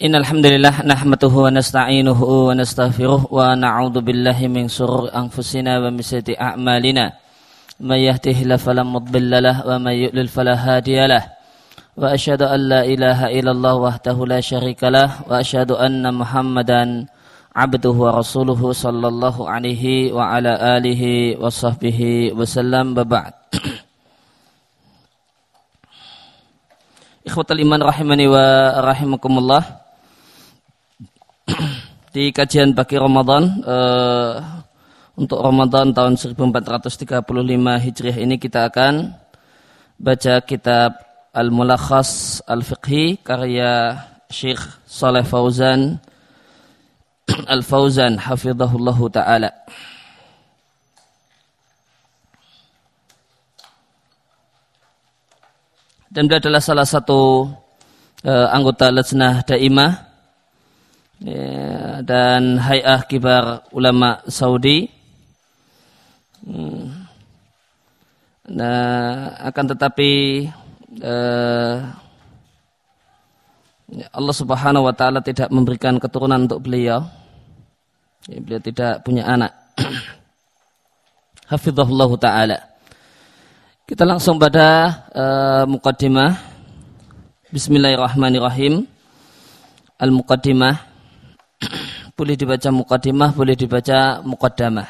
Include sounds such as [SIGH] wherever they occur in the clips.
إن الحمد لله نحمده ونستعينه ونستغفره ونعوذ بالله من شرور أنفسنا ومن سيئات أعمالنا من يهده الله فلا مضل له ومن يؤلل فلا هادي له وأشهد أن لا إله إلا الله وحده لا شريك له وأشهد أن محمدا عبده ورسوله صلى الله عليه وعلى آله وصحبه وسلم وبعد Ikhwatal iman rahimani wa rahimakumullah [CLEARS THROAT] di kajian pagi Ramadan uh, untuk Ramadan tahun 1435 Hijriah ini kita akan baca kitab Al-Mulakhas Al-Fiqhi karya Syekh Saleh Fauzan [CLEARS THROAT] Al-Fauzan hafizahullahu taala. Dan dia adalah salah satu uh, anggota Lajnah Daimah ya, dan Hay'ah Kibar Ulama Saudi. Hmm. Nah, akan tetapi uh, Allah Subhanahu wa taala tidak memberikan keturunan untuk beliau. Ya, beliau tidak punya anak. [CLEARS THROAT] Hafizahullah taala. Kita langsung pada uh, mukaddimah. Bismillahirrahmanirrahim. Al-muqaddimah boleh dibaca mukaddimah, boleh dibaca mukaddamah.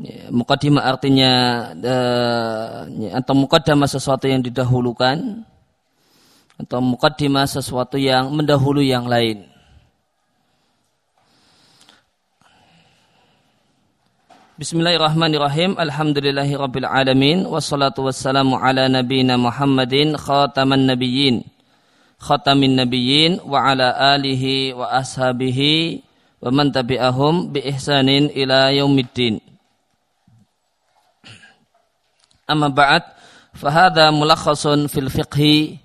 Ya, mukaddimah artinya uh, atau mukaddamah sesuatu yang didahulukan atau mukaddimah sesuatu yang mendahului yang lain. Bismillahirrahmanirrahim. Alhamdulillahi rabbil alamin. Wassalatu wassalamu ala nabiyina Muhammadin khataman nabiyyin. Khatamin nabiyyin wa ala alihi wa ashabihi wa man tabi'ahum bi ihsanin ila yaumiddin. Amma ba'd. Fahada mulakhasun fil fiqhi.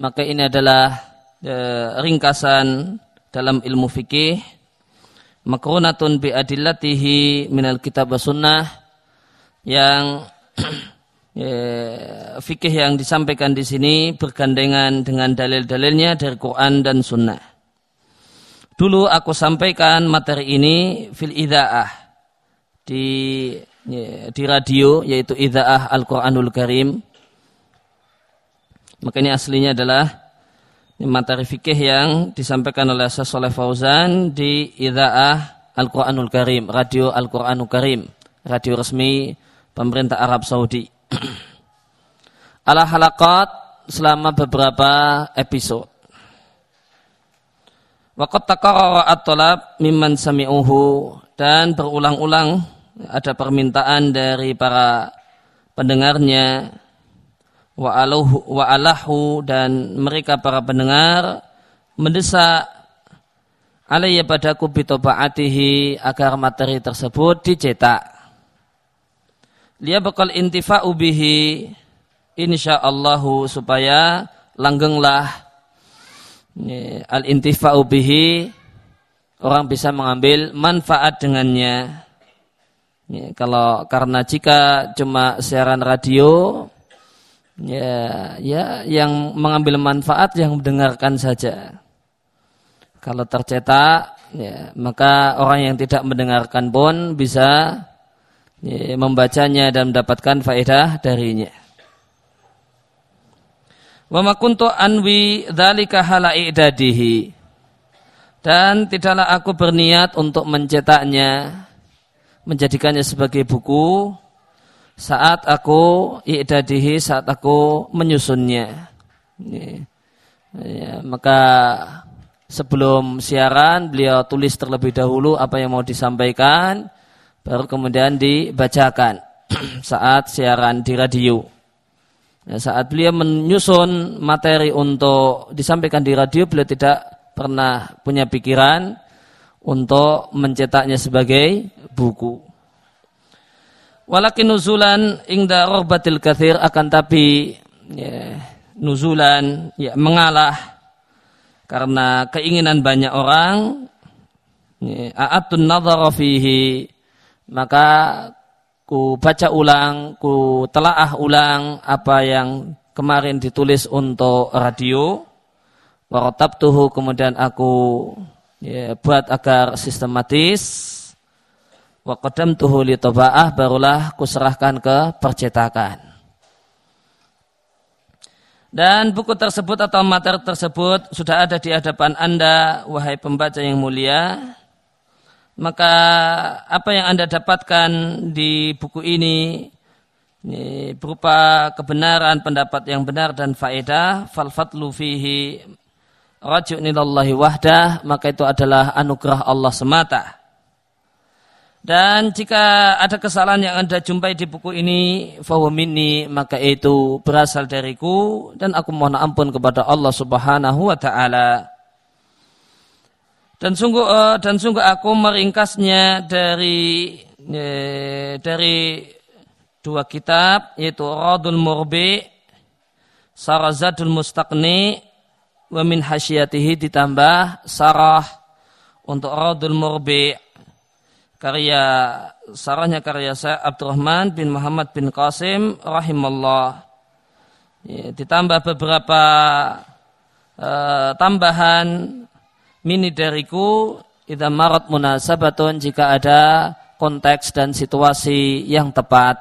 Maka ini adalah uh, ringkasan dalam ilmu fikih makrunatun bi adillatihi minal kitab sunnah yang [CLEARS THROAT] ya, fikih yang disampaikan di sini bergandengan dengan dalil-dalilnya dari Quran dan sunnah. Dulu aku sampaikan materi ini fil idaah di ya, di radio yaitu idaah Al-Qur'anul Karim. Maka ini aslinya adalah materi fikih yang disampaikan oleh Syekh Fauzan di Idza'ah Al-Qur'anul Karim, Radio Al-Qur'anul Karim, radio resmi pemerintah Arab Saudi. [CLEARS THROAT] Ala halakat selama beberapa episode. Waqat takarara at-talab mimman sami'uhu dan berulang-ulang ada permintaan dari para pendengarnya wa alahu dan mereka para pendengar mendesak alayya padaku bitobaatihi agar materi tersebut dicetak. Dia bakal intifa'u bihi insyaallahu supaya langgenglah al intifa'u bihi orang bisa mengambil manfaat dengannya. Ya, kalau karena jika cuma siaran radio ya ya yang mengambil manfaat yang mendengarkan saja. Kalau tercetak ya maka orang yang tidak mendengarkan pun bisa ya, membacanya dan mendapatkan faedah darinya. Wa makuntu anwi dzalika idadihi. Dan tidaklah aku berniat untuk mencetaknya menjadikannya sebagai buku saat aku i'dadihi saat aku menyusunnya. Ya, maka sebelum siaran beliau tulis terlebih dahulu apa yang mau disampaikan baru kemudian dibacakan [CLEARS THROAT] saat siaran di radio. Ya, saat beliau menyusun materi untuk disampaikan di radio beliau tidak pernah punya pikiran untuk mencetaknya sebagai buku. Walakin nuzulan ingda rohbatil kathir akan tapi ya, nuzulan ya, mengalah karena keinginan banyak orang ya, a'atun nadhara fihi maka ku baca ulang ku telaah ulang apa yang kemarin ditulis untuk radio. tuh kemudian aku ya, buat agar sistematis. Wa tuh li tobaah barulah kuserahkan ke percetakan. Dan buku tersebut atau materi tersebut sudah ada di hadapan Anda, wahai pembaca yang mulia. Maka apa yang Anda dapatkan di buku ini, ini berupa kebenaran pendapat yang benar dan faedah, fal fatlu fihi rajunillahi wahdah, maka itu adalah anugerah Allah semata. Dan jika ada kesalahan yang Anda jumpai di buku ini, fahumini, maka itu berasal dariku dan aku mohon ampun kepada Allah Subhanahu wa taala. Dan sungguh uh, dan sungguh aku meringkasnya dari uh, dari dua kitab yaitu Radul Murbi Sarazadul Mustaqni wa min hasyatihi ditambah sarah untuk Radul Murbi karya sarahnya karya saya Abdurrahman bin Muhammad bin Qasim rahimallah ya, ditambah beberapa uh, tambahan mini dariku idza marat munasabatun jika ada konteks dan situasi yang tepat.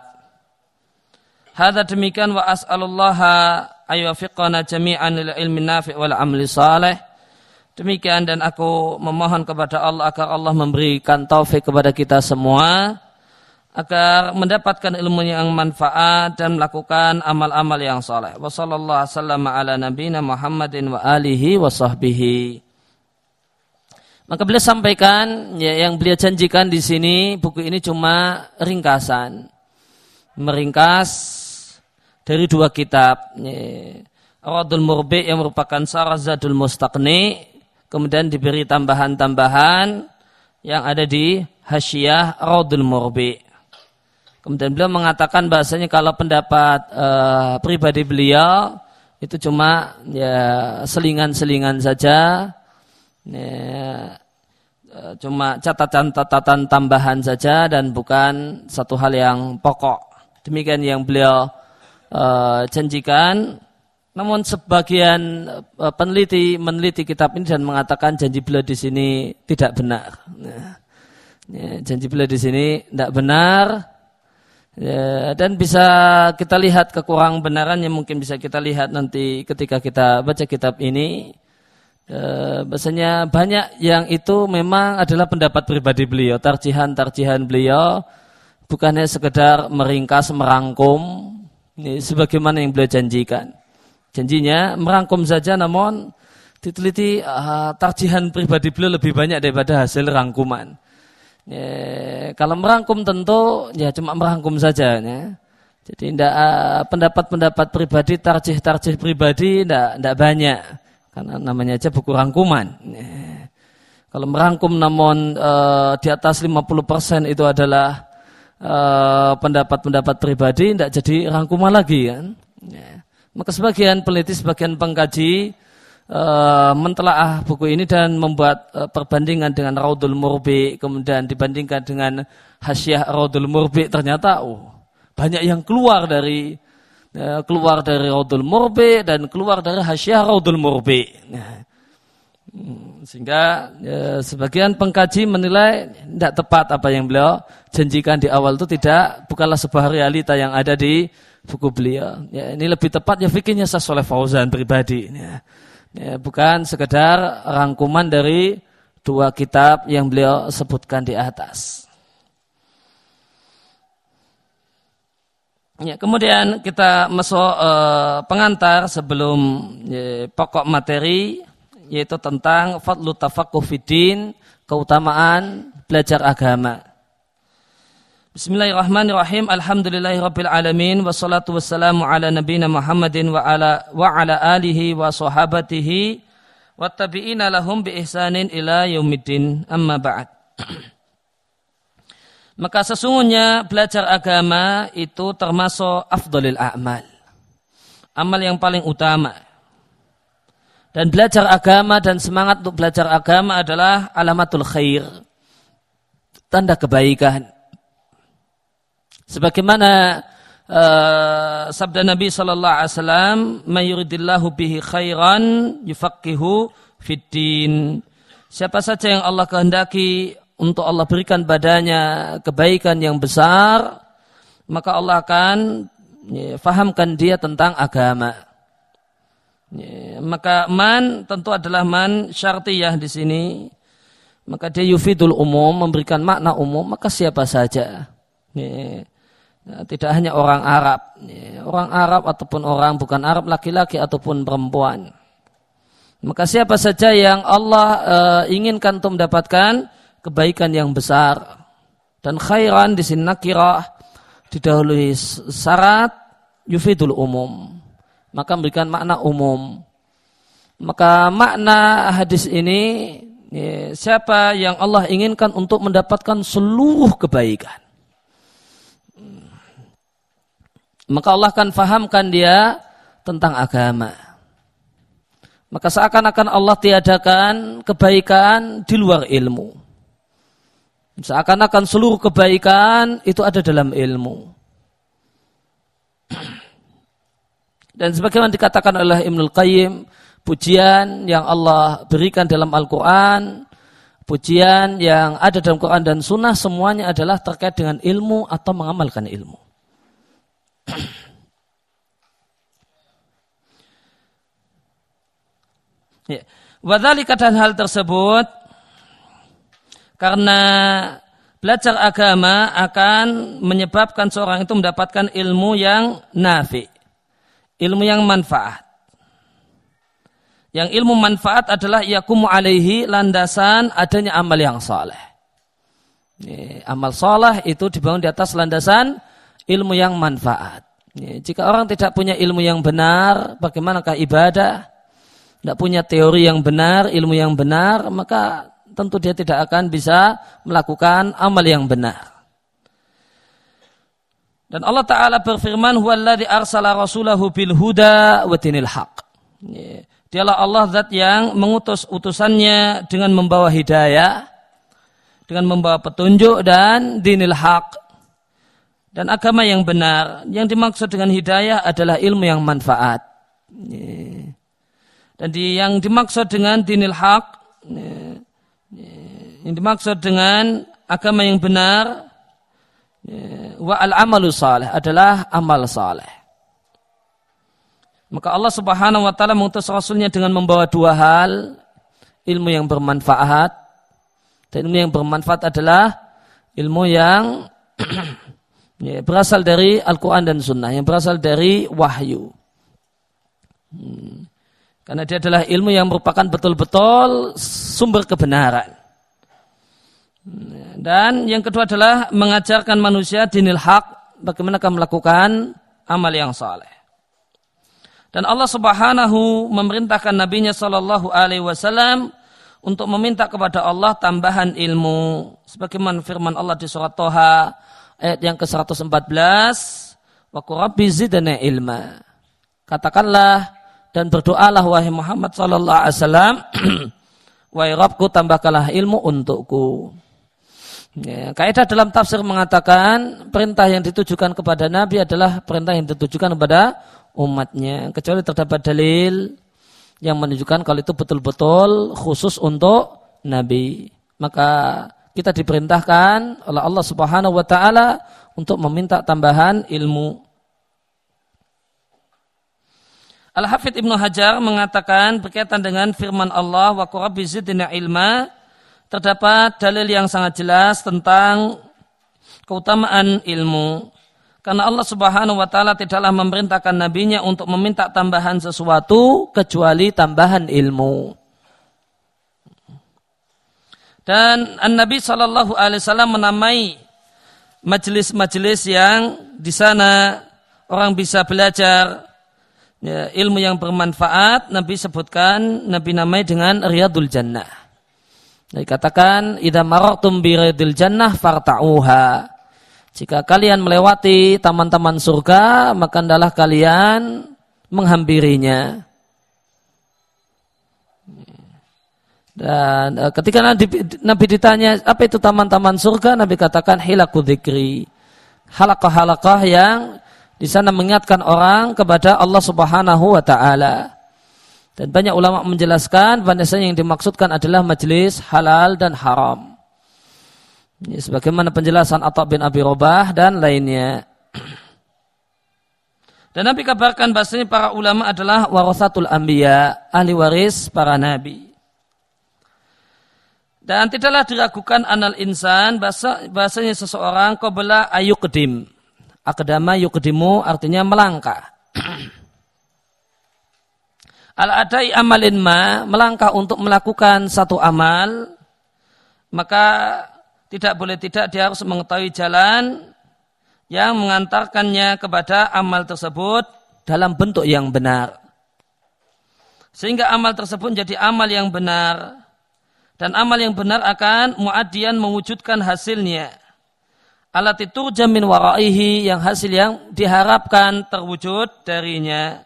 Hada demikian wa as'alullaha ayuwafiqana jami'an lil ilmi nafi' wal amli salih Demikian dan aku memohon kepada Allah agar Allah memberikan taufik kepada kita semua agar mendapatkan ilmu yang manfaat dan melakukan amal-amal yang soleh. Wassalamualaikum ala nabiyina Muhammadin. Maka beliau sampaikan ya, yang beliau janjikan di sini buku ini cuma ringkasan, meringkas dari dua kitab. Ya, Radul Murbi yang merupakan Sarah Zadul Mustaqni kemudian diberi tambahan-tambahan yang ada di Hasyiah Raudul Murbi. Kemudian beliau mengatakan bahasanya kalau pendapat uh, pribadi beliau itu cuma ya selingan-selingan saja, ya, eh, cuma catatan-catatan tambahan saja dan bukan satu hal yang pokok. Demikian yang beliau uh, janjikan namun sebagian uh, peneliti meneliti kitab ini dan mengatakan janji beliau di sini tidak benar. Ya, ya, janji beliau di sini tidak benar. Ya, dan bisa kita lihat kekurang benarannya mungkin bisa kita lihat nanti ketika kita baca kitab ini. Ya, bahasanya banyak yang itu memang adalah pendapat pribadi beliau, tarjihan-tarjihan beliau bukannya sekedar meringkas, merangkum, ini sebagaimana yang beliau janjikan. Janjinya merangkum saja namun diteliti uh, tarjihan pribadi beliau lebih banyak daripada hasil rangkuman. Ya, kalau merangkum tentu ya cuma merangkum saja. Ya. Jadi tidak uh, pendapat-pendapat pribadi, tarjih-tarjih pribadi tidak tidak banyak karena namanya aja buku rangkuman. Ya. Kalau merangkum namun uh, di atas 50% itu adalah pendapat-pendapat uh, pribadi, tidak jadi rangkuman lagi kan. Ya. Maka sebagian peneliti, sebagian pengkaji e, mentelaah buku ini dan membuat e, perbandingan dengan Raudul Murbi, kemudian dibandingkan dengan Hasyiah Raudul Murbi, ternyata oh, banyak yang keluar dari e, keluar dari Raudul Murbi dan keluar dari Hasyiah Raudul Murbi. Nah, hmm, sehingga ya, sebagian pengkaji menilai tidak tepat apa yang beliau janjikan di awal itu tidak bukanlah sebuah realita yang ada di buku beliau. Ya, ini lebih tepat ya fikirnya Soleh Fauzan pribadi. Ya. Ya, bukan sekedar rangkuman dari dua kitab yang beliau sebutkan di atas. Ya, kemudian kita masuk uh, pengantar sebelum ya, pokok materi yaitu tentang fadlu tafaqquh keutamaan belajar agama. Bismillahirrahmanirrahim. Alhamdulillahirabbil alamin wassalatu wassalamu ala nabiyyina Muhammadin wa ala wa ala alihi wa sahabatihi wa tabi'ina lahum bi ihsanin ila yaumiddin. Amma ba'd. [CLEARS THROAT] Maka sesungguhnya belajar agama itu termasuk afdalil a'mal. Amal yang paling utama. Dan belajar agama dan semangat untuk belajar agama adalah alamatul khair. Tanda kebaikan Sebagaimana uh, sabda Nabi sallallahu alaihi wasallam, "Mayuridillahu bihi khairan yufaqihu fiddin." Siapa saja yang Allah kehendaki untuk Allah berikan badannya kebaikan yang besar, maka Allah akan ya, fahamkan dia tentang agama. Ya, maka man tentu adalah man syartiyah di sini. Maka dia yufidul umum, memberikan makna umum, maka siapa saja. Ya, ya tidak hanya orang Arab. Ya, orang Arab ataupun orang bukan Arab, laki-laki ataupun perempuan. Maka siapa saja yang Allah uh, inginkan untuk mendapatkan kebaikan yang besar. Dan khairan di sini nakirah didahului syarat yufidul umum maka memberikan makna umum. Maka makna hadis ini ya, siapa yang Allah inginkan untuk mendapatkan seluruh kebaikan. Maka Allah akan fahamkan dia tentang agama. Maka seakan-akan Allah tiadakan kebaikan di luar ilmu. Seakan-akan seluruh kebaikan itu ada dalam ilmu. Dan sebagaimana dikatakan oleh Ibnul Qayyim, pujian yang Allah berikan dalam Al-Quran, pujian yang ada dalam Quran dan Sunnah semuanya adalah terkait dengan ilmu atau mengamalkan ilmu. [CLEARS THROAT] ya. Wadhalika dan hal tersebut karena belajar agama akan menyebabkan seorang itu mendapatkan ilmu yang nafi ilmu yang manfaat. Yang ilmu manfaat adalah yakumu alaihi landasan adanya amal yang saleh. Amal saleh itu dibangun di atas landasan ilmu yang manfaat. Jika orang tidak punya ilmu yang benar, bagaimanakah ibadah? Tidak punya teori yang benar, ilmu yang benar, maka tentu dia tidak akan bisa melakukan amal yang benar. Dan Allah Ta'ala berfirman, Huwaladhi arsala rasulahu bil huda wa dinil haq. Dialah Allah zat yang mengutus utusannya dengan membawa hidayah, dengan membawa petunjuk dan dinil haq. Dan agama yang benar. Yang dimaksud dengan hidayah adalah ilmu yang manfaat. Dan yang dimaksud dengan dinil haq, yang dimaksud dengan agama yang benar wa al amalu saleh adalah amal saleh. Maka Allah Subhanahu wa taala mengutus rasulnya dengan membawa dua hal, ilmu yang bermanfaat dan ilmu yang bermanfaat adalah ilmu yang [CLEARS THROAT] ya, berasal dari Al-Quran dan Sunnah, yang berasal dari wahyu. Hmm. Karena dia adalah ilmu yang merupakan betul-betul sumber kebenaran. Dan yang kedua adalah mengajarkan manusia dinil hak bagaimana melakukan amal yang saleh. Dan Allah Subhanahu memerintahkan nabinya sallallahu alaihi wasallam untuk meminta kepada Allah tambahan ilmu sebagaimana firman Allah di surat Toha ayat yang ke-114 wa qurabbi zidna ilma. Katakanlah dan berdoalah wahai Muhammad sallallahu alaihi wasallam [CLEARS THROAT] wahai Rabbku tambahkanlah ilmu untukku. Ya, kaidah dalam tafsir mengatakan perintah yang ditujukan kepada Nabi adalah perintah yang ditujukan kepada umatnya. Kecuali terdapat dalil yang menunjukkan kalau itu betul-betul khusus untuk Nabi. Maka kita diperintahkan oleh Allah Subhanahu wa taala untuk meminta tambahan ilmu. Al-Hafidh Ibnu Hajar mengatakan berkaitan dengan firman Allah wa zidna ilma terdapat dalil yang sangat jelas tentang keutamaan ilmu. Karena Allah Subhanahu wa taala tidaklah memerintahkan nabinya untuk meminta tambahan sesuatu kecuali tambahan ilmu. Dan An-Nabi Shallallahu alaihi wasallam menamai majelis-majelis yang di sana orang bisa belajar ya, ilmu yang bermanfaat. Nabi sebutkan, Nabi namai dengan Riyadul Jannah. Dikatakan idza marartum biridil jannah farta'uha. Jika kalian melewati taman-taman surga, maka adalah kalian menghampirinya. Dan uh, ketika Nabi, Nabi ditanya apa itu taman-taman surga, Nabi katakan hilaku dzikri. Halakah-halakah yang di sana mengingatkan orang kepada Allah Subhanahu wa taala. Dan banyak ulama menjelaskan bahwasanya yang dimaksudkan adalah majelis halal dan haram. Ya, sebagaimana penjelasan Atta bin Abi Robah dan lainnya. [CLEARS THROAT] Dan Nabi kabarkan bahasanya para ulama adalah warasatul anbiya, ahli waris para nabi. Dan tidaklah diragukan anal insan bahasa, bahasanya seseorang qabla ayuqdim. Akadama yukdimu artinya melangkah. [CLEARS THROAT] Al-adai amalin ma, melangkah untuk melakukan satu amal, maka tidak boleh tidak dia harus mengetahui jalan yang mengantarkannya kepada amal tersebut dalam bentuk yang benar. Sehingga amal tersebut menjadi amal yang benar. Dan amal yang benar akan muadian mewujudkan hasilnya. Alat itu jamin waraihi yang hasil yang diharapkan terwujud darinya.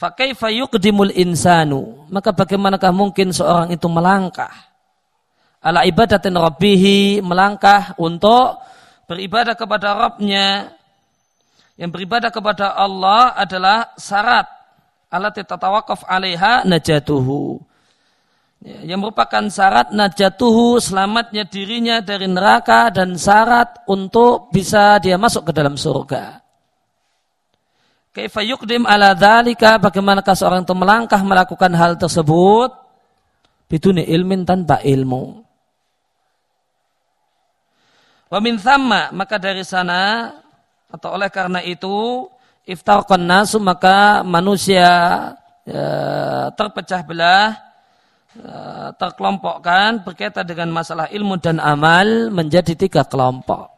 Fakaifa yuqdimul insanu. Maka bagaimanakah mungkin seorang itu melangkah. Ala ibadatin rabbihi melangkah untuk beribadah kepada Rabbnya yang beribadah kepada Allah adalah syarat alat tatatawakaf alaiha najatuhu yang merupakan syarat najatuhu selamatnya dirinya dari neraka dan syarat untuk bisa dia masuk ke dalam surga. Kaifa yukdim ala dhalika bagaimanakah seorang itu melangkah melakukan hal tersebut biduni ilmin tanpa ilmu. Wa min thamma, maka dari sana atau oleh karena itu iftarqan nasu maka manusia ya, terpecah belah ya, terkelompokkan berkaitan dengan masalah ilmu dan amal menjadi tiga kelompok.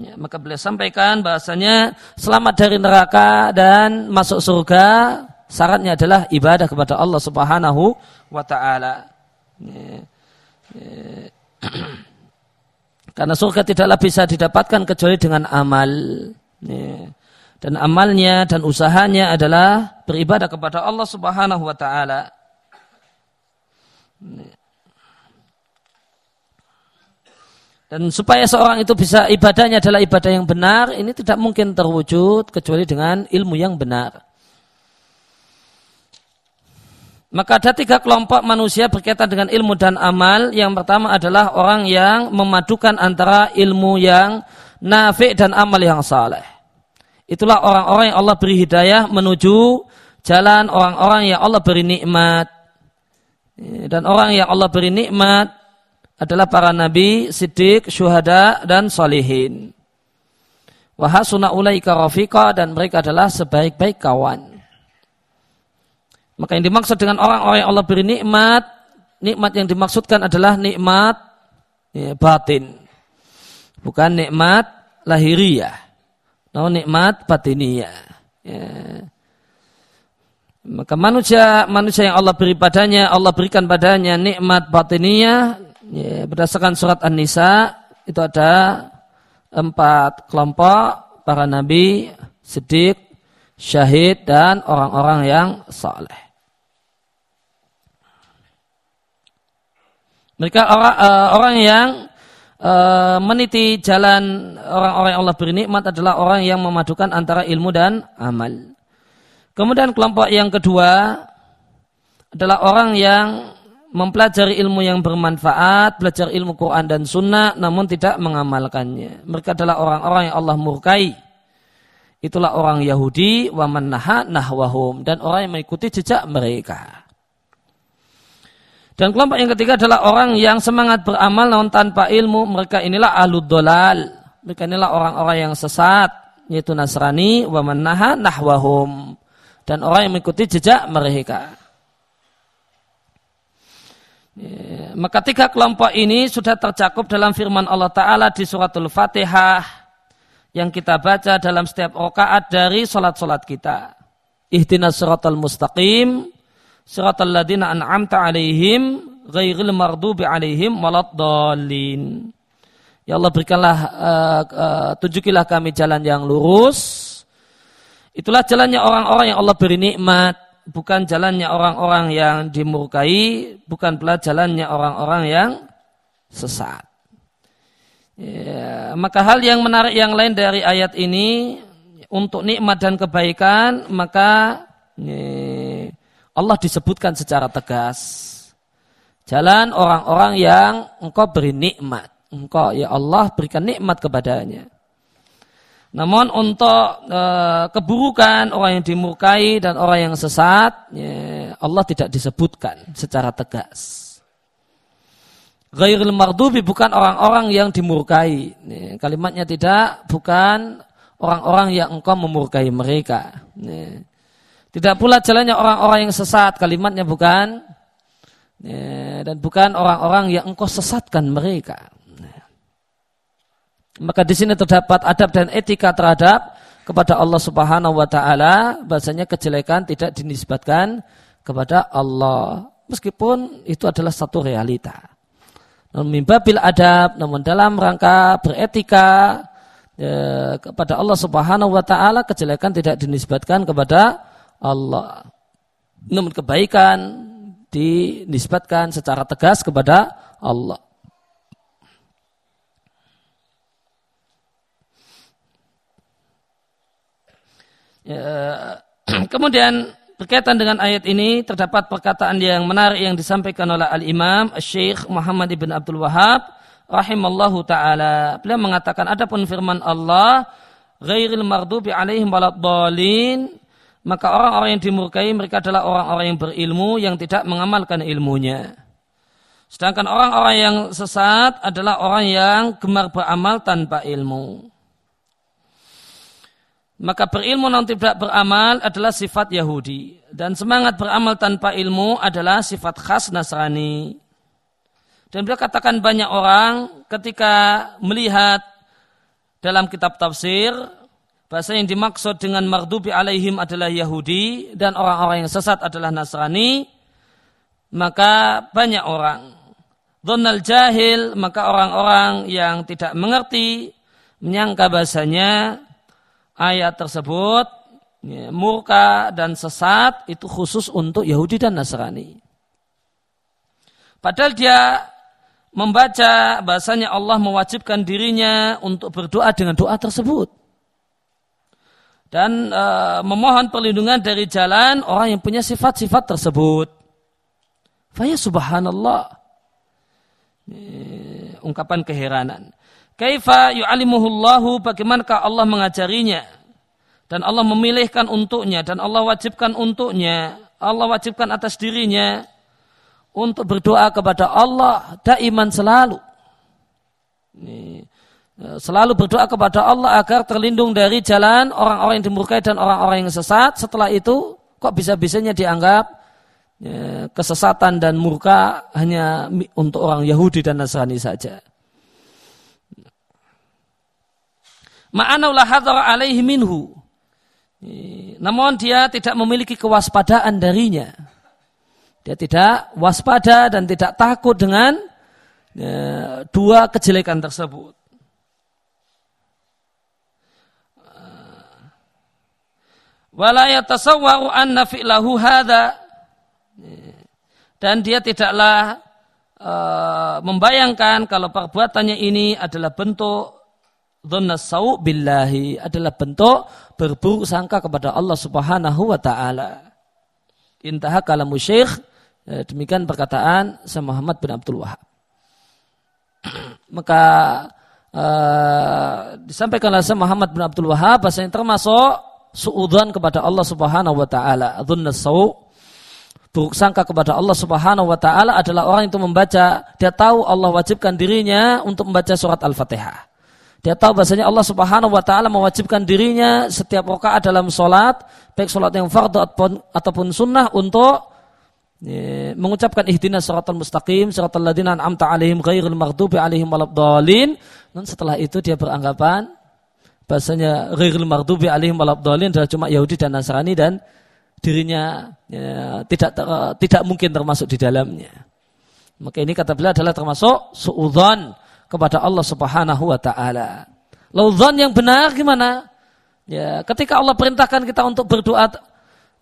Ya, maka beliau sampaikan bahasanya selamat dari neraka dan masuk surga syaratnya adalah ibadah kepada Allah Subhanahu wa taala. Ya, ya. [CLEARS THROAT] Karena surga tidaklah bisa didapatkan kecuali dengan amal. Dan amalnya dan usahanya adalah beribadah kepada Allah Subhanahu wa taala. Dan supaya seorang itu bisa ibadahnya adalah ibadah yang benar, ini tidak mungkin terwujud kecuali dengan ilmu yang benar. Maka ada tiga kelompok manusia berkaitan dengan ilmu dan amal. Yang pertama adalah orang yang memadukan antara ilmu yang nafi' dan amal yang saleh. Itulah orang-orang yang Allah beri hidayah menuju jalan orang-orang yang Allah beri nikmat. Dan orang yang Allah beri nikmat adalah para nabi, siddiq, syuhada, dan salihin. Wahasuna ulaika rafiqa dan mereka adalah sebaik-baik kawan. Maka yang dimaksud dengan orang-orang yang Allah beri nikmat, nikmat yang dimaksudkan adalah nikmat ya, batin. Bukan nikmat lahiriah. Namun nikmat batiniyah. Ya. Maka manusia manusia yang Allah beri padanya, Allah berikan padanya nikmat batiniyah ya, berdasarkan surat An-Nisa itu ada empat kelompok para nabi, siddiq, syahid dan orang-orang yang saleh. Mereka orang, uh, orang yang uh, meniti jalan orang-orang yang Allah beri nikmat adalah orang yang memadukan antara ilmu dan amal. Kemudian kelompok yang kedua adalah orang yang mempelajari ilmu yang bermanfaat, belajar ilmu Quran dan Sunnah, namun tidak mengamalkannya. Mereka adalah orang-orang yang Allah murkai. Itulah orang Yahudi, waman naha nahwahum, dan orang yang mengikuti jejak mereka. Dan kelompok yang ketiga adalah orang yang semangat beramal namun tanpa ilmu. Mereka inilah alud dolal. Mereka inilah orang-orang yang sesat. Yaitu Nasrani wa naha nahwahum. Dan orang yang mengikuti jejak mereka. Maka tiga kelompok ini sudah tercakup dalam firman Allah Ta'ala di suratul Fatihah yang kita baca dalam setiap rakaat dari solat-solat kita. Ihdinas suratul mustaqim siratal ladina an'amta alaihim ghairil mardubi alaihim waladdallin. Ya Allah berikanlah uh, uh, tunjukilah kami jalan yang lurus. Itulah jalannya orang-orang yang Allah beri nikmat, bukan jalannya orang-orang yang dimurkai, bukan pula jalannya orang-orang yang sesat. Ya, maka hal yang menarik yang lain dari ayat ini untuk nikmat dan kebaikan maka ya, Allah disebutkan secara tegas. Jalan orang-orang yang engkau beri nikmat. Engkau ya Allah berikan nikmat kepadanya. Namun untuk e, keburukan orang yang dimurkai dan orang yang sesat, ya, Allah tidak disebutkan secara tegas. Ghairil mardubi bukan orang-orang yang dimurkai. Nih, kalimatnya tidak, bukan orang-orang yang engkau memurkai mereka. Nih. Tidak pula jalannya orang-orang yang sesat. Kalimatnya bukan. Nih, dan bukan orang-orang yang engkau sesatkan mereka. Maka di sini terdapat adab dan etika terhadap kepada Allah Subhanahu wa taala bahasanya kejelekan tidak dinisbatkan kepada Allah meskipun itu adalah satu realita mimbabil adab, namun dalam rangka beretika ya, kepada Allah Subhanahu wa taala kejelekan tidak dinisbatkan kepada Allah. Namun kebaikan dinisbatkan secara tegas kepada Allah. Ya, [CLEARS THROAT] kemudian Berkaitan dengan ayat ini terdapat perkataan yang menarik yang disampaikan oleh Al-Imam Syekh Muhammad Ibn Abdul Wahab rahimallahu taala. Beliau mengatakan adapun firman Allah ghairil mardubi alaihim waladdallin maka orang-orang yang dimurkai mereka adalah orang-orang yang berilmu yang tidak mengamalkan ilmunya. Sedangkan orang-orang yang sesat adalah orang yang gemar beramal tanpa ilmu. Maka berilmu non tidak beramal adalah sifat Yahudi. Dan semangat beramal tanpa ilmu adalah sifat khas Nasrani. Dan beliau katakan banyak orang ketika melihat dalam kitab tafsir bahasa yang dimaksud dengan mardubi alaihim adalah Yahudi dan orang-orang yang sesat adalah Nasrani maka banyak orang Donald jahil maka orang-orang yang tidak mengerti menyangka bahasanya ayat tersebut ya, murka dan sesat itu khusus untuk Yahudi dan Nasrani. Padahal dia membaca bahasanya Allah mewajibkan dirinya untuk berdoa dengan doa tersebut. Dan e, memohon perlindungan dari jalan orang yang punya sifat-sifat tersebut. Faya subhanallah. E, ungkapan keheranan. Kaifa yu'alimuhullahu bagaimanakah Allah mengajarinya? Dan Allah memilihkan untuknya dan Allah wajibkan untuknya Allah wajibkan atas dirinya untuk berdoa kepada Allah daiman selalu. E, selalu berdoa kepada Allah agar terlindung dari jalan orang-orang yang dimurkai dan orang-orang yang sesat. Setelah itu kok bisa-bisanya dianggap ya, kesesatan dan murka hanya untuk orang Yahudi dan Nasrani saja Ma'anaulah hadara alaihi minhu. Namun dia tidak memiliki kewaspadaan darinya. Dia tidak waspada dan tidak takut dengan ya, dua kejelekan tersebut. Wala anna fi'lahu hadha. Dan dia tidaklah uh, membayangkan kalau perbuatannya ini adalah bentuk Dhanna sau billahi adalah bentuk berburuk sangka kepada Allah Subhanahu wa taala. Intaha kalamu Syekh eh, demikian perkataan Syekh Muhammad bin Abdul Wahab. [CLEARS THROAT] Maka uh, disampaikan oleh Syekh Muhammad bin Abdul Wahab bahasanya termasuk suudzon kepada Allah Subhanahu wa taala. Dhanna sau buruk sangka kepada Allah Subhanahu wa taala adalah orang itu membaca dia tahu Allah wajibkan dirinya untuk membaca surat Al-Fatihah. Dia tahu bahasanya Allah Subhanahu wa taala mewajibkan dirinya setiap rakaat dalam solat, baik solat yang fardu ataupun, ataupun sunnah untuk ya, mengucapkan ihdinas siratal mustaqim, siratal ladzina an'amta 'alaihim ghairil maghdubi 'alaihim waladdallin. Dan setelah itu dia beranggapan bahasanya ghairil maghdubi 'alaihim waladdallin adalah cuma Yahudi dan Nasrani dan dirinya ya, tidak ter, tidak mungkin termasuk di dalamnya. Maka ini kata beliau adalah termasuk suudzon kepada Allah Subhanahu wa taala. Lalu yang benar gimana? Ya, ketika Allah perintahkan kita untuk berdoa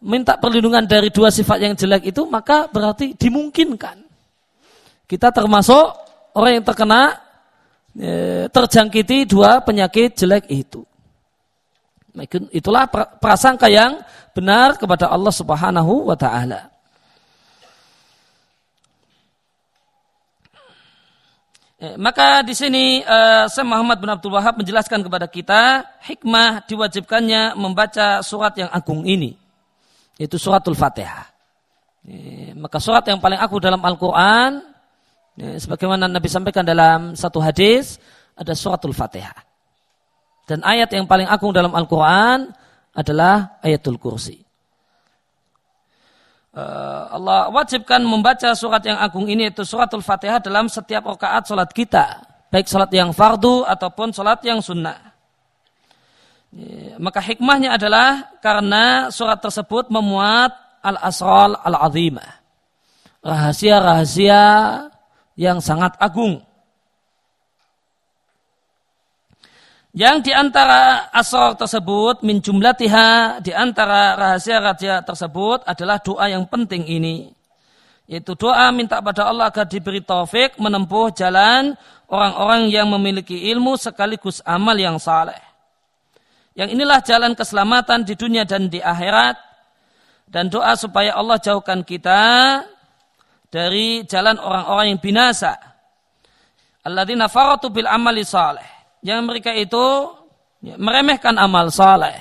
minta perlindungan dari dua sifat yang jelek itu, maka berarti dimungkinkan. Kita termasuk orang yang terkena e, terjangkiti dua penyakit jelek itu. Itulah prasangka yang benar kepada Allah Subhanahu wa taala. Maka di sini uh, Syekh Muhammad bin Abdul Wahab menjelaskan kepada kita hikmah diwajibkannya membaca surat yang agung ini, yaitu suratul Fatihah. Eh, maka surat yang paling agung dalam Al-Quran, eh, sebagaimana Nabi sampaikan dalam satu hadis, ada suratul Fatihah. Dan ayat yang paling agung dalam Al-Quran adalah ayatul kursi. Eh, Allah wajibkan membaca surat yang agung ini itu suratul fatihah dalam setiap rakaat sholat kita. Baik sholat yang fardu ataupun sholat yang sunnah. Maka hikmahnya adalah karena surat tersebut memuat al-asral al-azimah. Rahasia-rahasia yang sangat agung. Yang di antara asal tersebut min jumlatiha di antara rahasia-rahasia tersebut adalah doa yang penting ini. Yaitu doa minta pada Allah agar diberi taufik menempuh jalan orang-orang yang memiliki ilmu sekaligus amal yang saleh. Yang inilah jalan keselamatan di dunia dan di akhirat. Dan doa supaya Allah jauhkan kita dari jalan orang-orang yang binasa. Alladzina faratu bil amali saleh yang mereka itu ya, meremehkan amal saleh.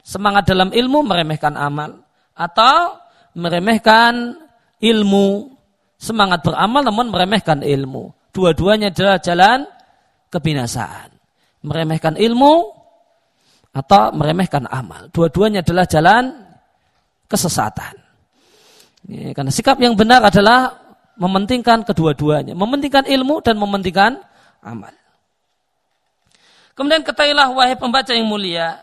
Semangat dalam ilmu meremehkan amal. Atau meremehkan ilmu. Semangat beramal namun meremehkan ilmu. Dua-duanya adalah jalan kebinasaan. Meremehkan ilmu atau meremehkan amal. Dua-duanya adalah jalan kesesatan. Ya, karena sikap yang benar adalah mementingkan kedua-duanya. Mementingkan ilmu dan mementingkan amal. Kemudian ketahuilah wahai pembaca yang mulia,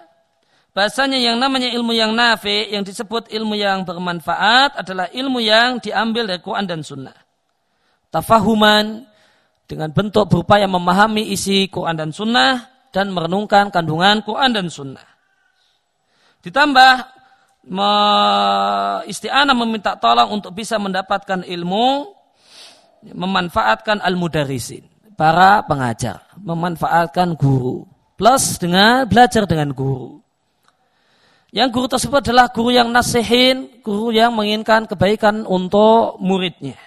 bahasanya yang namanya ilmu yang nafi, yang disebut ilmu yang bermanfaat adalah ilmu yang diambil dari Quran dan Sunnah. Tafahuman dengan bentuk berupaya memahami isi Quran dan Sunnah dan merenungkan kandungan Quran dan Sunnah. Ditambah me, isti'anah meminta tolong untuk bisa mendapatkan ilmu, memanfaatkan al-mudarisin para pengajar, memanfaatkan guru. Plus dengan belajar dengan guru. Yang guru tersebut adalah guru yang nasihin, guru yang menginginkan kebaikan untuk muridnya.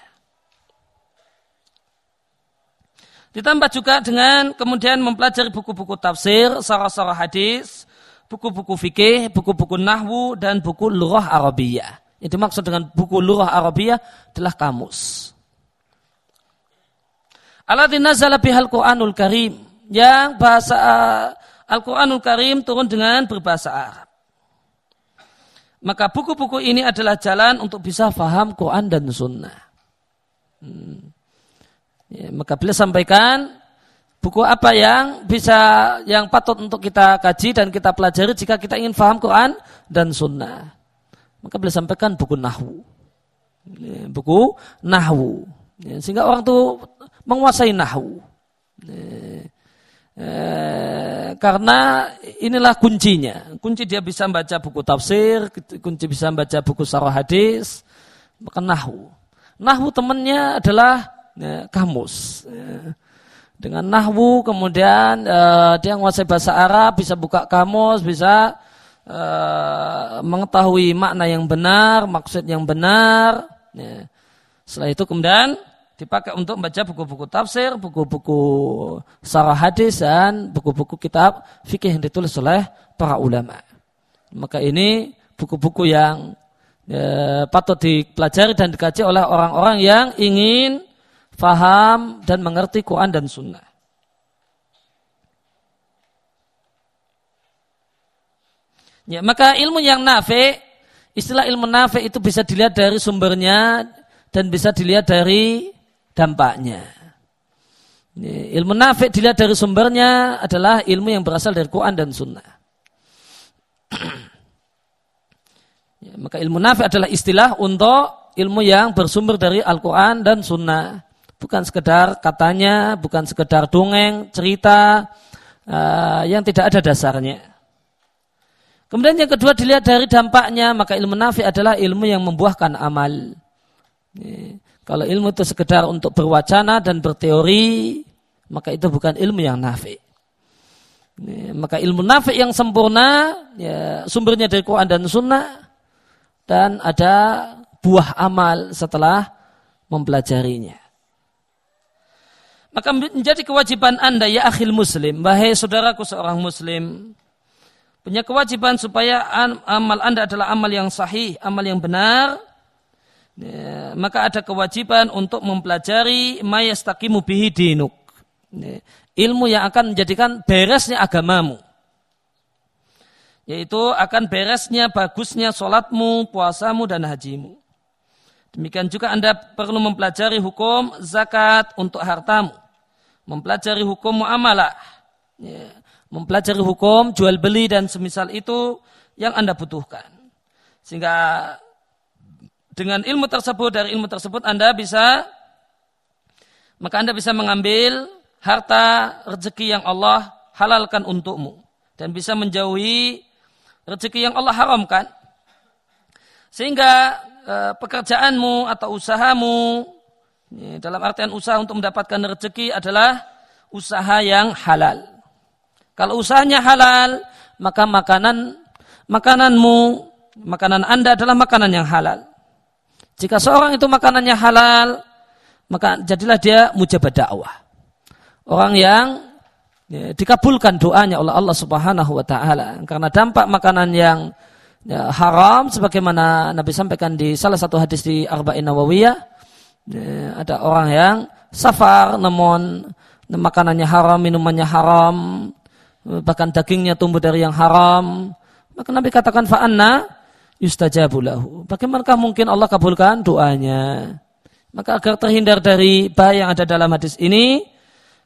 Ditambah juga dengan kemudian mempelajari buku-buku tafsir, sarah-sarah hadis, buku-buku fikih, buku-buku nahwu, dan buku lurah Arabiyah. Yang dimaksud dengan buku lurah Arabiyah adalah kamus. Alladzi nazala bihal Qur'anul Karim yang bahasa uh, Al-Qur'anul Karim turun dengan berbahasa Arab. Maka buku-buku ini adalah jalan untuk bisa faham Quran dan Sunnah. Hmm. Ya, maka beliau sampaikan buku apa yang bisa yang patut untuk kita kaji dan kita pelajari jika kita ingin faham Quran dan Sunnah. Maka beliau sampaikan buku Nahwu. Ya, buku Nahwu. Ya, sehingga orang tuh menguasai nahu. Eh, eh, karena inilah kuncinya. Kunci dia bisa baca buku tafsir, kunci bisa baca buku sarah hadis, maka nahu. Nahu temannya adalah ya, kamus. Dengan nahwu kemudian dia menguasai bahasa Arab, bisa buka kamus, bisa mengetahui makna yang benar, maksud yang benar. Setelah itu kemudian dipakai untuk membaca buku-buku tafsir, buku-buku sarah hadis dan buku-buku kitab fikih yang ditulis oleh para ulama. Maka ini buku-buku yang ya, patut dipelajari dan dikaji oleh orang-orang yang ingin faham dan mengerti Quran dan Sunnah. Ya, maka ilmu yang nafi, istilah ilmu nafi itu bisa dilihat dari sumbernya dan bisa dilihat dari dampaknya. Ilmu nafik dilihat dari sumbernya adalah ilmu yang berasal dari Quran dan Sunnah. [CLEARS THROAT] ya, maka ilmu nafik adalah istilah untuk ilmu yang bersumber dari Al-Quran dan Sunnah. Bukan sekedar katanya, bukan sekedar dongeng, cerita uh, yang tidak ada dasarnya. Kemudian yang kedua dilihat dari dampaknya, maka ilmu nafik adalah ilmu yang membuahkan amal. Ya. Kalau ilmu itu sekedar untuk berwacana dan berteori, maka itu bukan ilmu yang nafi. Maka ilmu nafi yang sempurna ya, sumbernya dari Quran dan Sunnah dan ada buah amal setelah mempelajarinya. Maka menjadi kewajiban anda ya akhil muslim, wahai saudaraku seorang muslim, punya kewajiban supaya amal anda adalah amal yang sahih, amal yang benar, ya, maka ada kewajiban untuk mempelajari mayastaqimu bihi dinuk. Ya, ilmu yang akan menjadikan beresnya agamamu. Yaitu akan beresnya, bagusnya sholatmu, puasamu, dan hajimu. Demikian juga Anda perlu mempelajari hukum zakat untuk hartamu. Mempelajari hukum muamalah. Ya. Mempelajari hukum jual beli dan semisal itu yang Anda butuhkan. Sehingga dengan ilmu tersebut, dari ilmu tersebut Anda bisa, maka Anda bisa mengambil harta rezeki yang Allah halalkan untukmu. Dan bisa menjauhi rezeki yang Allah haramkan. Sehingga e, pekerjaanmu atau usahamu dalam artian usaha untuk mendapatkan rezeki adalah usaha yang halal. Kalau usahanya halal, maka makanan makananmu, makanan Anda adalah makanan yang halal. Jika seorang itu makanannya halal, maka jadilah dia mujabah dakwah. Orang yang ya, dikabulkan doanya oleh Allah Subhanahu wa taala karena dampak makanan yang ya, haram sebagaimana Nabi sampaikan di salah satu hadis di Arba'in Nawawiyah ya, ada orang yang safar namun makanannya haram, minumannya haram, bahkan dagingnya tumbuh dari yang haram, maka Nabi katakan fa'anna yustajabulahu. Bagaimanakah mungkin Allah kabulkan doanya? Maka agar terhindar dari bahaya yang ada dalam hadis ini,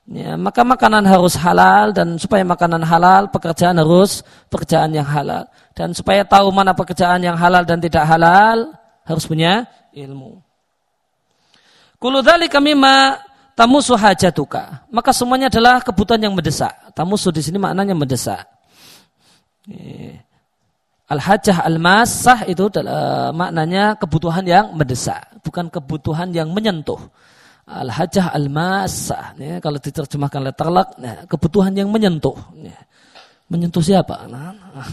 Ya, maka makanan harus halal dan supaya makanan halal pekerjaan harus pekerjaan yang halal dan supaya tahu mana pekerjaan yang halal dan tidak halal harus punya ilmu. Kulu kami ma tamusu hajatuka. Maka semuanya adalah kebutuhan yang mendesak. Tamusu di sini maknanya mendesak. Al-hajah al-masah itu adalah maknanya kebutuhan yang mendesak, bukan kebutuhan yang menyentuh. Al-hajah al-masah ya, kalau diterjemahkan letterlak nah, kebutuhan yang menyentuh ya. menyentuh siapa? Nah, nah.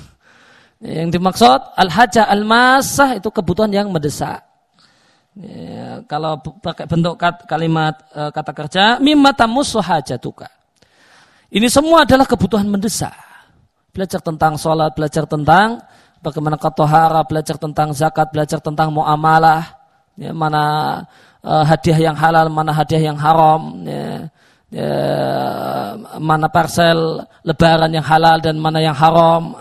yang dimaksud al-hajah al-masah itu kebutuhan yang mendesak. Ya, kalau pakai bentuk kalimat e, kata kerja mimma tamussu ini semua adalah kebutuhan mendesak. Belajar tentang sholat belajar tentang bagaimana katohara belajar tentang zakat belajar tentang muamalah ya, mana uh, hadiah yang halal, mana hadiah yang haram, ya, ya, mana parcel lebaran yang halal dan mana yang haram.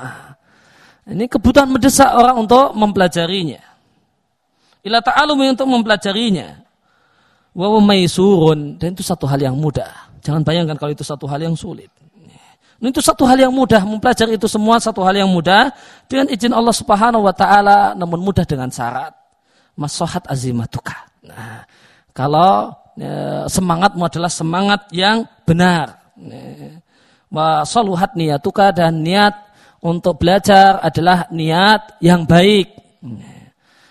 Ini kebutuhan mendesak orang untuk mempelajarinya. Ila ta'alumi untuk mempelajarinya. Wa surun dan itu satu hal yang mudah. Jangan bayangkan kalau itu satu hal yang sulit. Itu satu hal yang mudah, mempelajari itu semua satu hal yang mudah dengan izin Allah Subhanahu wa taala namun mudah dengan syarat masohat azimatuka. Nah, kalau ya, semangatmu adalah semangat yang benar. Wa saluhat niyatuka dan niat untuk belajar adalah niat yang baik. Ya.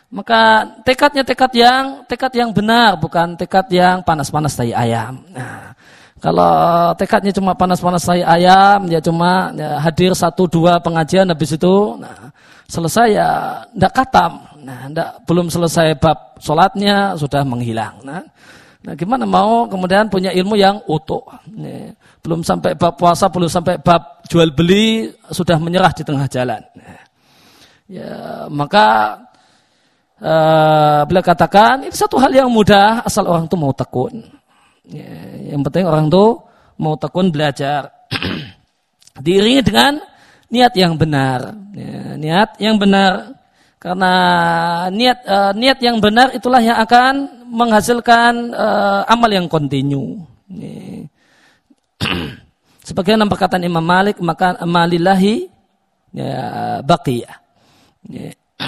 Maka tekadnya tekad yang tekad yang benar bukan tekad yang panas-panas tai ayam. Nah, kalau tekadnya cuma panas-panas tai ayam, ya cuma ya, hadir satu dua pengajian habis itu, nah, selesai ya tidak katam. Nah, enggak, belum selesai bab sholatnya sudah menghilang. Nah, nah gimana mau kemudian punya ilmu yang utuh? Nih, belum sampai bab puasa, belum sampai bab jual beli sudah menyerah di tengah jalan. Nah, ya maka uh, beliau katakan ini satu hal yang mudah asal orang itu mau tekun. Ya, yang penting orang itu mau tekun belajar. [CLEARS THROAT] Diiringi dengan niat yang benar. Ya, niat yang benar karena niat uh, niat yang benar itulah yang akan menghasilkan uh, amal yang kontinu. [CLEARS THROAT] Sebagian perkataan Imam Malik maka amalillahi ya, baqiyah. Ya. [CLEARS THROAT]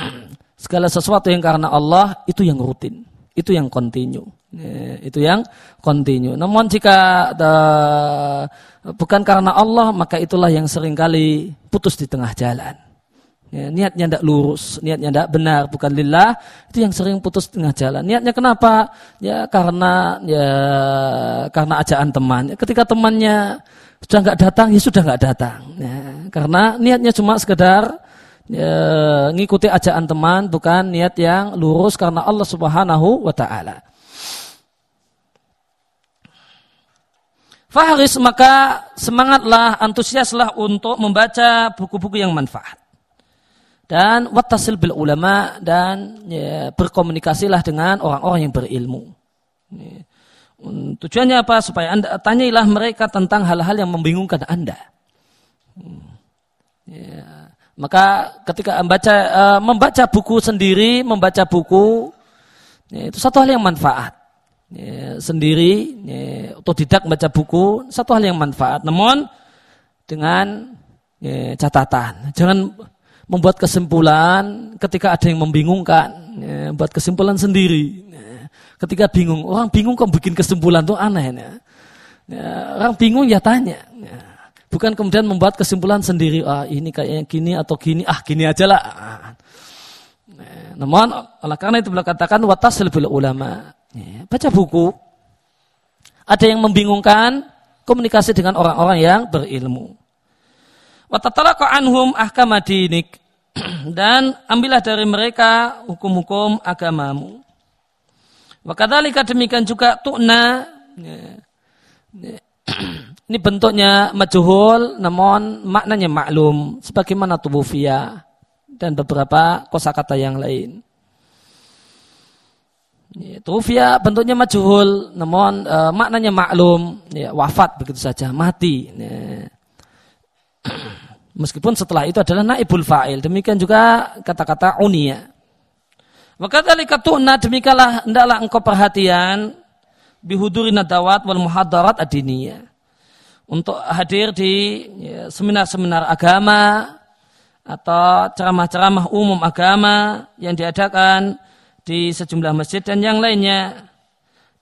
Segala sesuatu yang karena Allah itu yang rutin, itu yang kontinu. Ya, itu yang kontinu. Namun jika uh, bukan karena Allah maka itulah yang sering kali putus di tengah jalan. Ya, niatnya tidak lurus, niatnya tidak benar, bukan lillah, itu yang sering putus tengah jalan. Niatnya kenapa? Ya karena ya karena ajaan teman. Ketika temannya sudah nggak datang, ya sudah nggak datang. Ya, karena niatnya cuma sekedar ya, ngikuti ajaan teman, bukan niat yang lurus karena Allah Subhanahu wa taala. Faharis maka semangatlah, antusiaslah untuk membaca buku-buku yang manfaat. Dan wattasil bil ulama dan ya, berkomunikasilah dengan orang-orang yang berilmu. Ya. Tujuannya apa? Supaya anda tanyailah mereka tentang hal-hal yang membingungkan anda. Ya. Maka ketika membaca, uh, membaca buku sendiri, membaca buku, ya, itu satu hal yang manfaat. Ya, sendiri ya, tidak membaca buku satu hal yang manfaat. Namun dengan catatan. Jangan membuat kesimpulan ketika ada yang membingungkan buat kesimpulan sendiri. Ketika bingung orang bingung kok bikin kesimpulan tuh aneh orang bingung ya tanya ya. Bukan kemudian membuat kesimpulan sendiri ah ini kayaknya gini atau gini ah gini aja lah ya, namun oleh karena itu beliau katakan watas lebih ulama Ya, baca buku. Ada yang membingungkan komunikasi dengan orang-orang yang berilmu. Watatalaqa anhum ahkamadinik [CLEARS THROAT] dan ambillah dari mereka hukum-hukum agamamu. Wakadhalika demikian juga tu'na ya, ya, [CLEARS THROAT] ini bentuknya majuhul namun maknanya maklum sebagaimana tubuh via dan beberapa kosakata yang lain. Tufia bentuknya majhul, namun e, maknanya maklum, ya, wafat begitu saja, mati. Ya. [CLEARS THROAT] Meskipun setelah itu adalah naibul fa'il. Demikian juga kata-kata unia. Maka dari katuna demikianlah hendaklah engkau perhatian bihuduri nadawat wal muhadarat adiniyah. Untuk hadir di ya, seminar-seminar agama atau ceramah-ceramah umum agama yang diadakan di sejumlah masjid dan yang lainnya.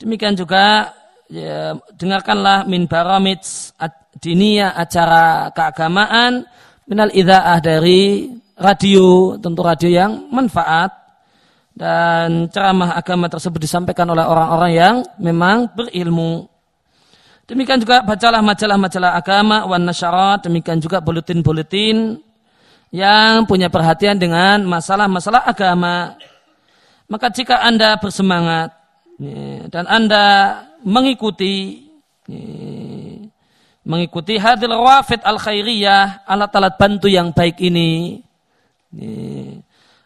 Demikian juga ya, dengarkanlah min baramid dinia acara keagamaan minal idaah dari radio, tentu radio yang manfaat dan ceramah agama tersebut disampaikan oleh orang-orang yang memang berilmu. Demikian juga bacalah majalah-majalah agama wan nasyarat, demikian juga buletin-buletin yang punya perhatian dengan masalah-masalah agama. Maka jika Anda bersemangat ya, dan Anda mengikuti ya, mengikuti hadil wafid al khairiyah alat-alat bantu yang baik ini ya,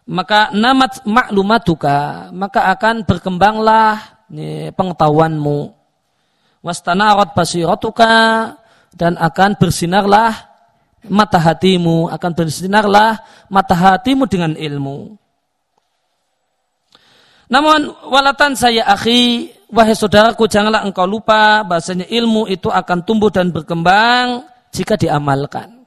maka namat maklumatuka maka akan berkembanglah pengetahuanmu wastanarat basiratuka dan akan bersinarlah mata hatimu akan bersinarlah mata hatimu dengan ilmu namun walatan saya akhi, wahai saudaraku janganlah engkau lupa bahasanya ilmu itu akan tumbuh dan berkembang jika diamalkan.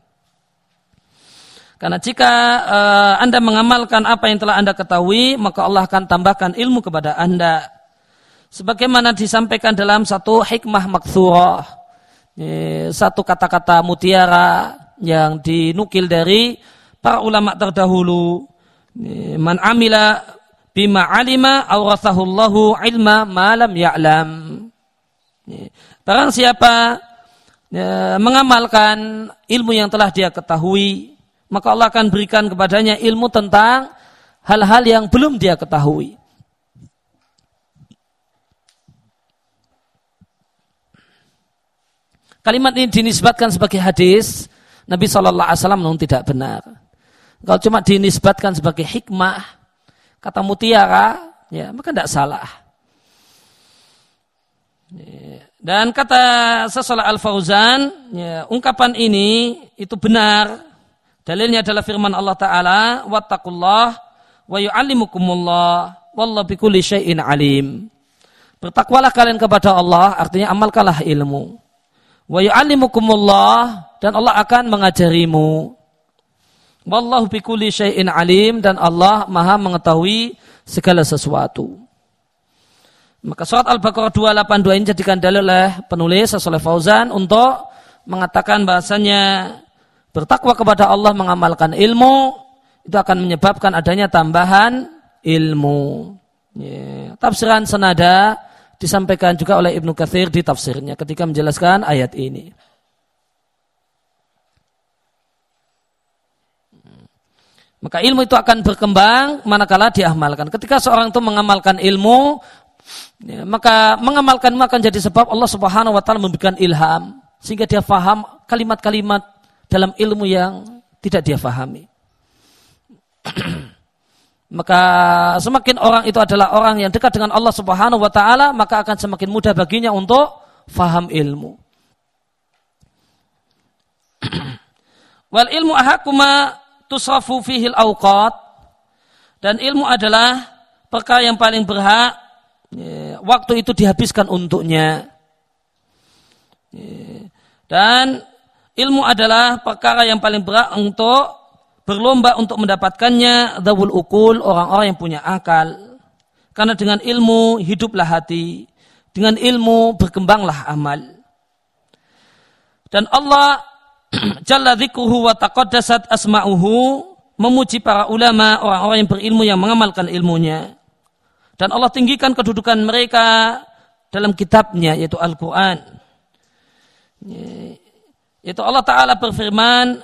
Karena jika uh, Anda mengamalkan apa yang telah Anda ketahui, maka Allah akan tambahkan ilmu kepada Anda. Sebagaimana disampaikan dalam satu hikmah maksurah. Satu kata-kata mutiara yang dinukil dari para ulama terdahulu. Man amila bima alima awrathahullahu ilma malam ya'lam. Barang siapa mengamalkan ilmu yang telah dia ketahui, maka Allah akan berikan kepadanya ilmu tentang hal-hal yang belum dia ketahui. Kalimat ini dinisbatkan sebagai hadis, Nabi Shallallahu Alaihi Wasallam tidak benar. Kalau cuma dinisbatkan sebagai hikmah, kata mutiara, ya maka tidak salah. Dan kata sesolah Al Fauzan, ya, ungkapan ini itu benar. Dalilnya adalah firman Allah Taala, wattaqullah wa yu'allimukumullah wallahu bikulli syai'in alim. Bertakwalah kalian kepada Allah, artinya amalkanlah ilmu. Wa yu'allimukumullah dan Allah akan mengajarimu. Wallahu bikulli syai'in alim dan Allah maha mengetahui segala sesuatu. Maka surat Al-Baqarah 282 ini jadikan dalil oleh penulis Rasulullah Fauzan untuk mengatakan bahasanya bertakwa kepada Allah mengamalkan ilmu itu akan menyebabkan adanya tambahan ilmu. Ya. Tafsiran senada disampaikan juga oleh Ibnu Katsir di tafsirnya ketika menjelaskan ayat ini. Maka ilmu itu akan berkembang manakala diamalkan. Ketika seorang itu mengamalkan ilmu, ya, maka mengamalkan akan jadi sebab Allah Subhanahu wa taala memberikan ilham sehingga dia faham kalimat-kalimat dalam ilmu yang tidak dia fahami. [CLEARS THROAT] maka semakin orang itu adalah orang yang dekat dengan Allah Subhanahu wa taala, maka akan semakin mudah baginya untuk faham ilmu. [CLEARS THROAT] Wal ilmu ahakuma tusrafu fihil awqat dan ilmu adalah perkara yang paling berhak ya, waktu itu dihabiskan untuknya. Ya, dan ilmu adalah perkara yang paling berhak untuk berlomba untuk mendapatkannya dawul ukul orang-orang yang punya akal. Karena dengan ilmu hiduplah hati, dengan ilmu berkembanglah amal. Dan Allah [CLEARS THROAT] Jalla dzikruhu wa taqaddasat asma'uhu memuji para ulama, orang-orang yang berilmu yang mengamalkan ilmunya. Dan Allah tinggikan kedudukan mereka dalam kitabnya yaitu Al-Quran. Yaitu Allah Ta'ala berfirman,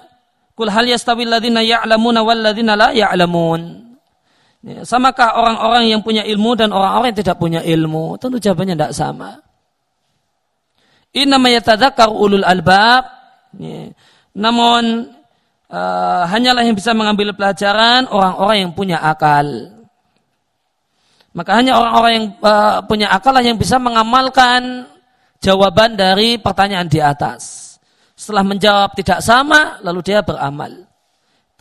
Kul hal yastawi alladhina ya'lamuna wal ladhina la ya'lamun. Ya, samakah orang-orang yang punya ilmu dan orang-orang yang tidak punya ilmu? Tentu jawabannya tidak sama. Inna yatadzakar ulul albab. Ya. Namun uh, hanyalah yang bisa mengambil pelajaran orang-orang yang punya akal. Maka hanya orang-orang yang uh, punya akal lah yang bisa mengamalkan jawaban dari pertanyaan di atas. Setelah menjawab tidak sama, lalu dia beramal.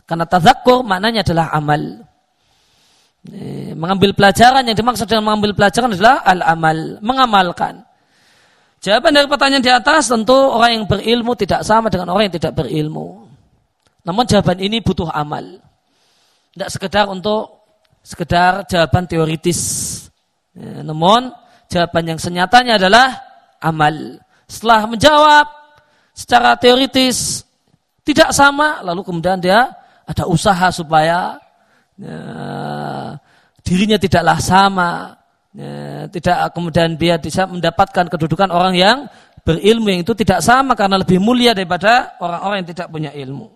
Karena tazakkur maknanya adalah amal. Mengambil pelajaran yang dimaksud dengan mengambil pelajaran adalah al-amal, mengamalkan. Jawaban dari pertanyaan di atas tentu orang yang berilmu tidak sama dengan orang yang tidak berilmu. Namun jawaban ini butuh amal. Tidak sekedar untuk sekedar jawaban teoritis. Namun jawaban yang senyatanya adalah amal. Setelah menjawab, secara teoritis tidak sama, lalu kemudian dia ada usaha supaya ya, dirinya tidaklah sama, ya, tidak kemudian dia bisa mendapatkan kedudukan orang yang berilmu yang itu tidak sama karena lebih mulia daripada orang-orang yang tidak punya ilmu.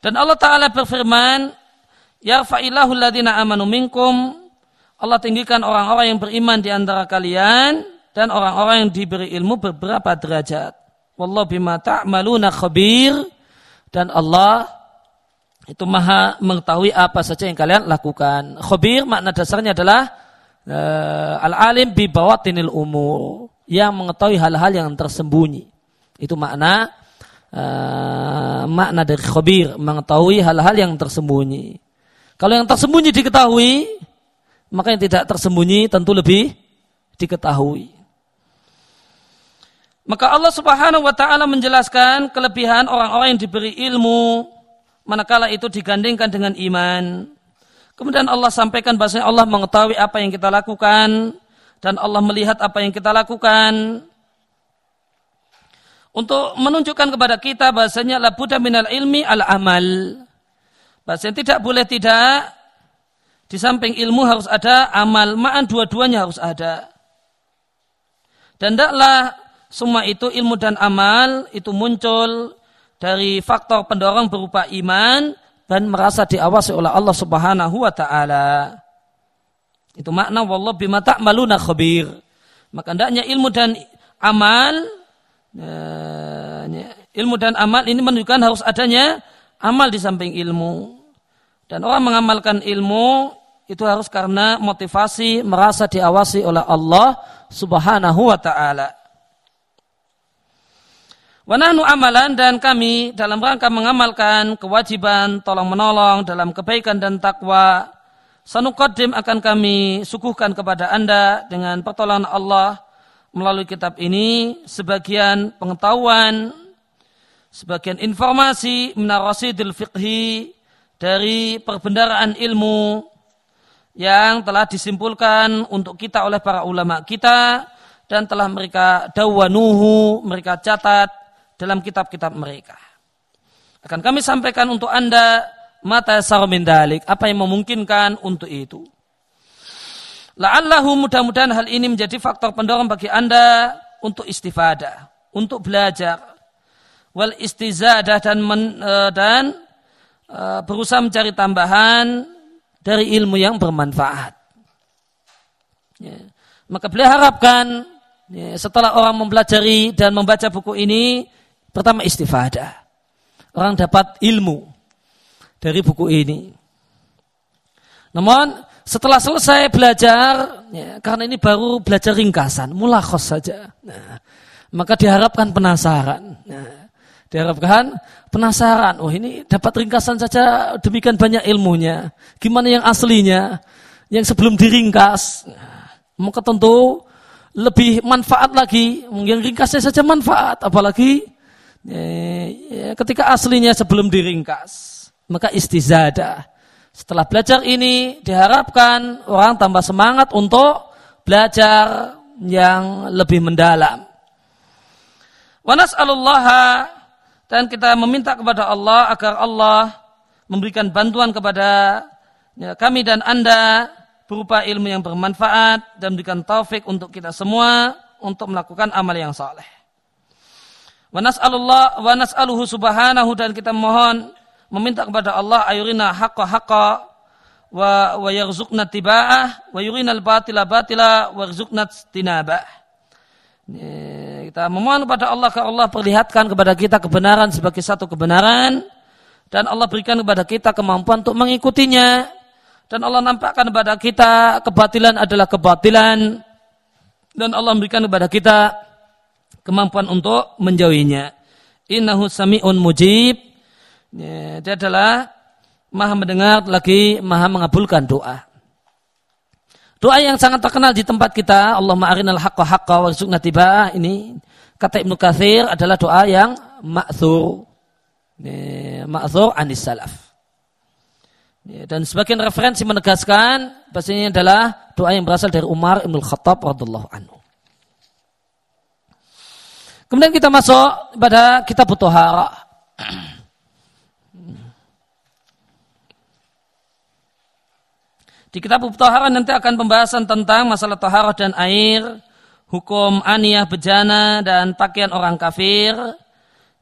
Dan Allah Ta'ala berfirman, Ya fa'ilahu ladina amanu minkum, Allah tinggikan orang-orang yang beriman di antara kalian dan orang-orang yang diberi ilmu beberapa derajat. Wallahu bima ta'maluna khabir dan Allah itu maha mengetahui apa saja yang kalian lakukan. Khabir makna dasarnya adalah uh, al-alim bi bawatinil umur yang mengetahui hal-hal yang tersembunyi. Itu makna uh, makna dari khabir, mengetahui hal-hal yang tersembunyi. Kalau yang tersembunyi diketahui, maka yang tidak tersembunyi tentu lebih diketahui. Maka Allah Subhanahu wa taala menjelaskan kelebihan orang-orang yang diberi ilmu manakala itu digandingkan dengan iman. Kemudian Allah sampaikan bahasanya Allah mengetahui apa yang kita lakukan dan Allah melihat apa yang kita lakukan. Untuk menunjukkan kepada kita bahasanya la buddha minal ilmi al amal. Bahasanya tidak boleh tidak di samping ilmu harus ada amal, ma'an dua-duanya harus ada. Dan tidaklah semua itu ilmu dan amal itu muncul dari faktor pendorong berupa iman dan merasa diawasi oleh Allah Subhanahu wa taala. Itu makna wallah bima ta'maluna khabir. Maka hendaknya ilmu dan amal ya, ilmu dan amal ini menunjukkan harus adanya amal di samping ilmu. Dan orang mengamalkan ilmu itu harus karena motivasi merasa diawasi oleh Allah Subhanahu wa taala. Wanahnu amalan dan kami dalam rangka mengamalkan kewajiban tolong menolong dalam kebaikan dan takwa. Sanukodim akan kami suguhkan kepada anda dengan pertolongan Allah melalui kitab ini sebagian pengetahuan, sebagian informasi minarasidil fiqhi dari perbendaraan ilmu yang telah disimpulkan untuk kita oleh para ulama kita dan telah mereka dawanuhu, mereka catat dalam kitab-kitab mereka. Akan kami sampaikan untuk Anda mata min dalik, apa yang memungkinkan untuk itu. La'allahu mudah-mudahan hal ini menjadi faktor pendorong bagi Anda untuk istifadah, untuk belajar, wal istizadah dan men, uh, dan uh, berusaha mencari tambahan dari ilmu yang bermanfaat. Ya. Maka beliau harapkan ya, setelah orang mempelajari dan membaca buku ini, pertama istifadah. Orang dapat ilmu dari buku ini. Namun setelah selesai belajar, ya, karena ini baru belajar ringkasan, mulakhos saja. Nah, maka diharapkan penasaran. Nah, diharapkan penasaran. Oh ini dapat ringkasan saja demikian banyak ilmunya. Gimana yang aslinya? Yang sebelum diringkas. Nah, maka tentu lebih manfaat lagi. Mungkin ringkasnya saja manfaat, apalagi ketika aslinya sebelum diringkas. Maka istizadah. Setelah belajar ini diharapkan orang tambah semangat untuk belajar yang lebih mendalam. Wa nas'alullaha dan kita meminta kepada Allah agar Allah memberikan bantuan kepada ya, kami dan Anda berupa ilmu yang bermanfaat dan memberikan taufik untuk kita semua untuk melakukan amal yang saleh. Wa nas'alullah wa nas'aluhu subhanahu dan kita mohon meminta kepada Allah ayurina haqqa haqqa wa wa yarzuqna tiba'ah wa yurina al-batila batila wa yarzuqna tinabah. Kita memohon kepada Allah agar Allah perlihatkan kepada kita kebenaran sebagai satu kebenaran dan Allah berikan kepada kita kemampuan untuk mengikutinya dan Allah nampakkan kepada kita kebatilan adalah kebatilan dan Allah memberikan kepada kita kemampuan untuk menjauhinya. Innahu sami'un mujib. Ya, dia adalah maha mendengar lagi maha mengabulkan doa. Doa yang sangat terkenal di tempat kita, Allah ma'arinal haqqa haqqa warzuqna tiba'ah ini kata Ibnu Katsir adalah doa yang ma'thur. Ya, ma'thur anis salaf. Ya, dan sebagian referensi menegaskan bahasanya adalah doa yang berasal dari Umar Ibn Khattab radhiallahu anhu. Kemudian kita masuk pada kitab Tohara. Di kitab Tohara nanti akan pembahasan tentang masalah tohara dan air, hukum aniyah bejana dan pakaian orang kafir.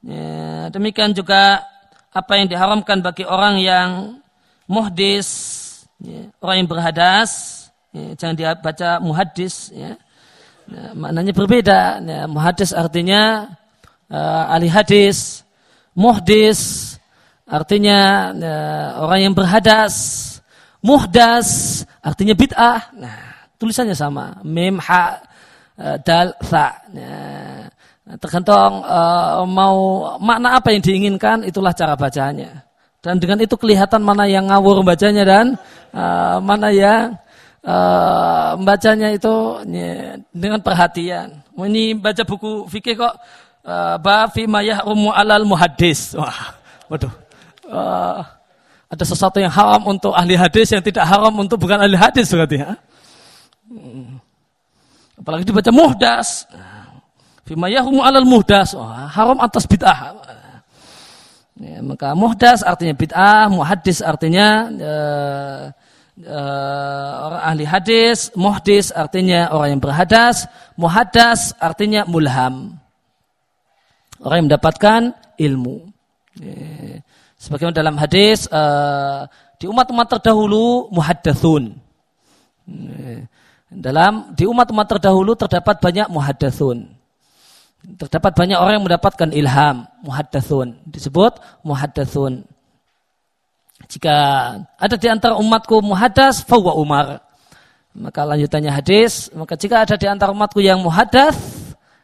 Ya, demikian juga apa yang diharamkan bagi orang yang muhdis, ya, orang yang berhadas, ya, jangan dibaca muhadis, ya. Ya maknanya berbeda. Ya, muhadis artinya uh, ahli hadis, muhdis artinya ya, orang yang berhadas, muhdas artinya bid'ah. Nah, tulisannya sama, mim ha uh, dal tha. Ya. Tergantung uh, mau makna apa yang diinginkan, itulah cara bacanya. Dan dengan itu kelihatan mana yang ngawur bacanya dan uh, mana yang uh, membacanya itu ya, dengan perhatian. Ini baca buku fikih kok uh, bafi mayah umu alal muhadis. Wah, waduh. Uh, ada sesuatu yang haram untuk ahli hadis yang tidak haram untuk bukan ahli hadis berarti ya. Apalagi dibaca muhdas. Fima yahumu alal muhdas. Wah, haram atas bid'ah. Ya, maka muhdas artinya bid'ah, muhadis artinya uh, orang ahli hadis, muhdis artinya orang yang berhadas, muhaddas artinya mulham. Orang yang mendapatkan ilmu. Sebagaimana dalam hadis uh, di umat-umat terdahulu muhaddatsun. Dalam di umat-umat terdahulu terdapat banyak muhaddatsun. Terdapat banyak orang yang mendapatkan ilham, muhaddatsun. Disebut muhaddatsun. Jika ada di antara umatku muhaddas, fawa Umar. Maka lanjutannya hadis, maka jika ada di antara umatku yang muhaddas,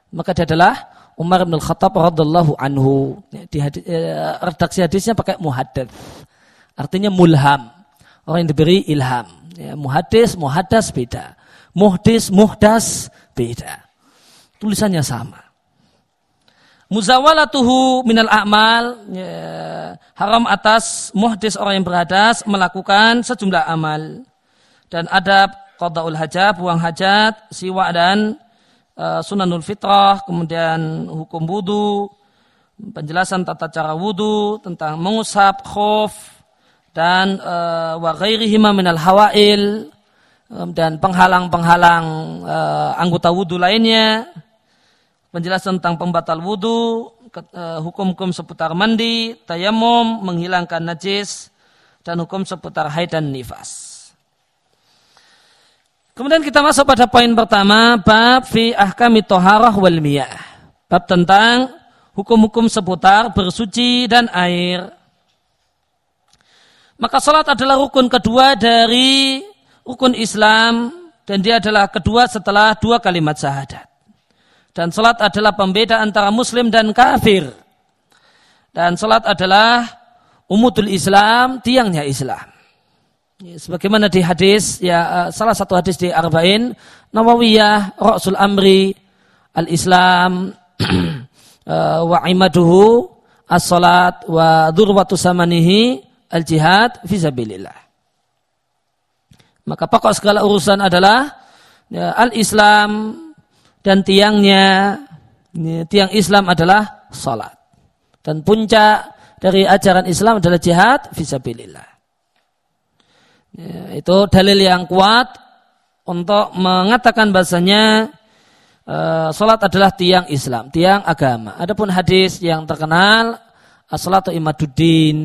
maka dia adalah Umar bin Khattab radhiallahu anhu. Di hadis, eh, redaksi hadisnya pakai muhaddats. Artinya mulham. Orang yang diberi ilham. Ya, muhadis, muhaddas beda. Muhdis, muhdas beda. Tulisannya sama. Muzawalatuhu minal a'mal. Ya, haram atas muhdis orang yang berhadas melakukan sejumlah amal. Dan adab qadaul hajat buang hajat siwa dan uh, sunanul fitrah kemudian hukum wudu penjelasan tata cara wudu tentang mengusap khuf dan uh, wa minal hawail um, dan penghalang-penghalang uh, anggota wudhu lainnya penjelasan tentang pembatal wudhu uh, hukum-hukum seputar mandi tayamum menghilangkan najis dan hukum seputar haid dan nifas Kemudian kita masuk pada poin pertama bab fi ahkami toharah wal miyah. Bab tentang hukum-hukum seputar bersuci dan air. Maka salat adalah rukun kedua dari rukun Islam dan dia adalah kedua setelah dua kalimat syahadat. Dan salat adalah pembeda antara muslim dan kafir. Dan salat adalah umutul Islam, tiangnya Islam. Ya, sebagaimana di hadis ya salah satu hadis di Arba'in Nawawiyah Rasul Amri Al-Islam [CLEARS THROAT] eh, wa imaduhu as-salat wa durwatu samanihi al-jihad fisabilillah. Maka pokok segala urusan adalah ya, al-Islam dan tiangnya ya, tiang Islam adalah salat. Dan puncak dari ajaran Islam adalah jihad fisabilillah. Ya, itu dalil yang kuat untuk mengatakan bahasanya uh, salat adalah tiang Islam, tiang agama. Adapun hadis yang terkenal As-salatu imaduddin.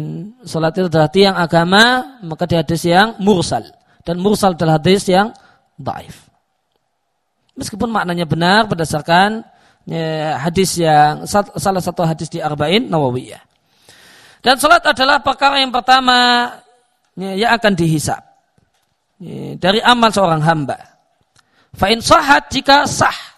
Salat itu adalah tiang agama, maka di hadis yang mursal. Dan mursal adalah hadis yang daif. Meskipun maknanya benar berdasarkan ya, hadis yang salah satu hadis di Arba'in Nawawiyah. Dan salat adalah perkara yang pertama ya, yang akan dihisap. Ya, dari amal seorang hamba. Fa'in sahat jika sah.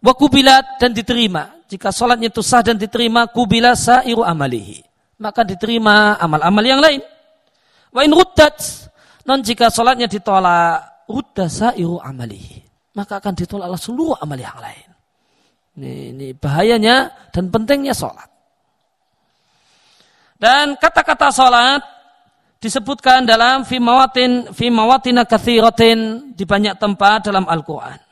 Wakubilat dan diterima jika sholatnya itu sah dan diterima kubila sa'iru amalihi maka diterima amal-amal yang lain wa in ruddat non jika sholatnya ditolak rudda sa'iru amalihi maka akan ditolak oleh seluruh amal yang lain ini, ini bahayanya dan pentingnya sholat dan kata-kata sholat disebutkan dalam fi mawatin fi mawatina kathiratin di banyak tempat dalam Al-Quran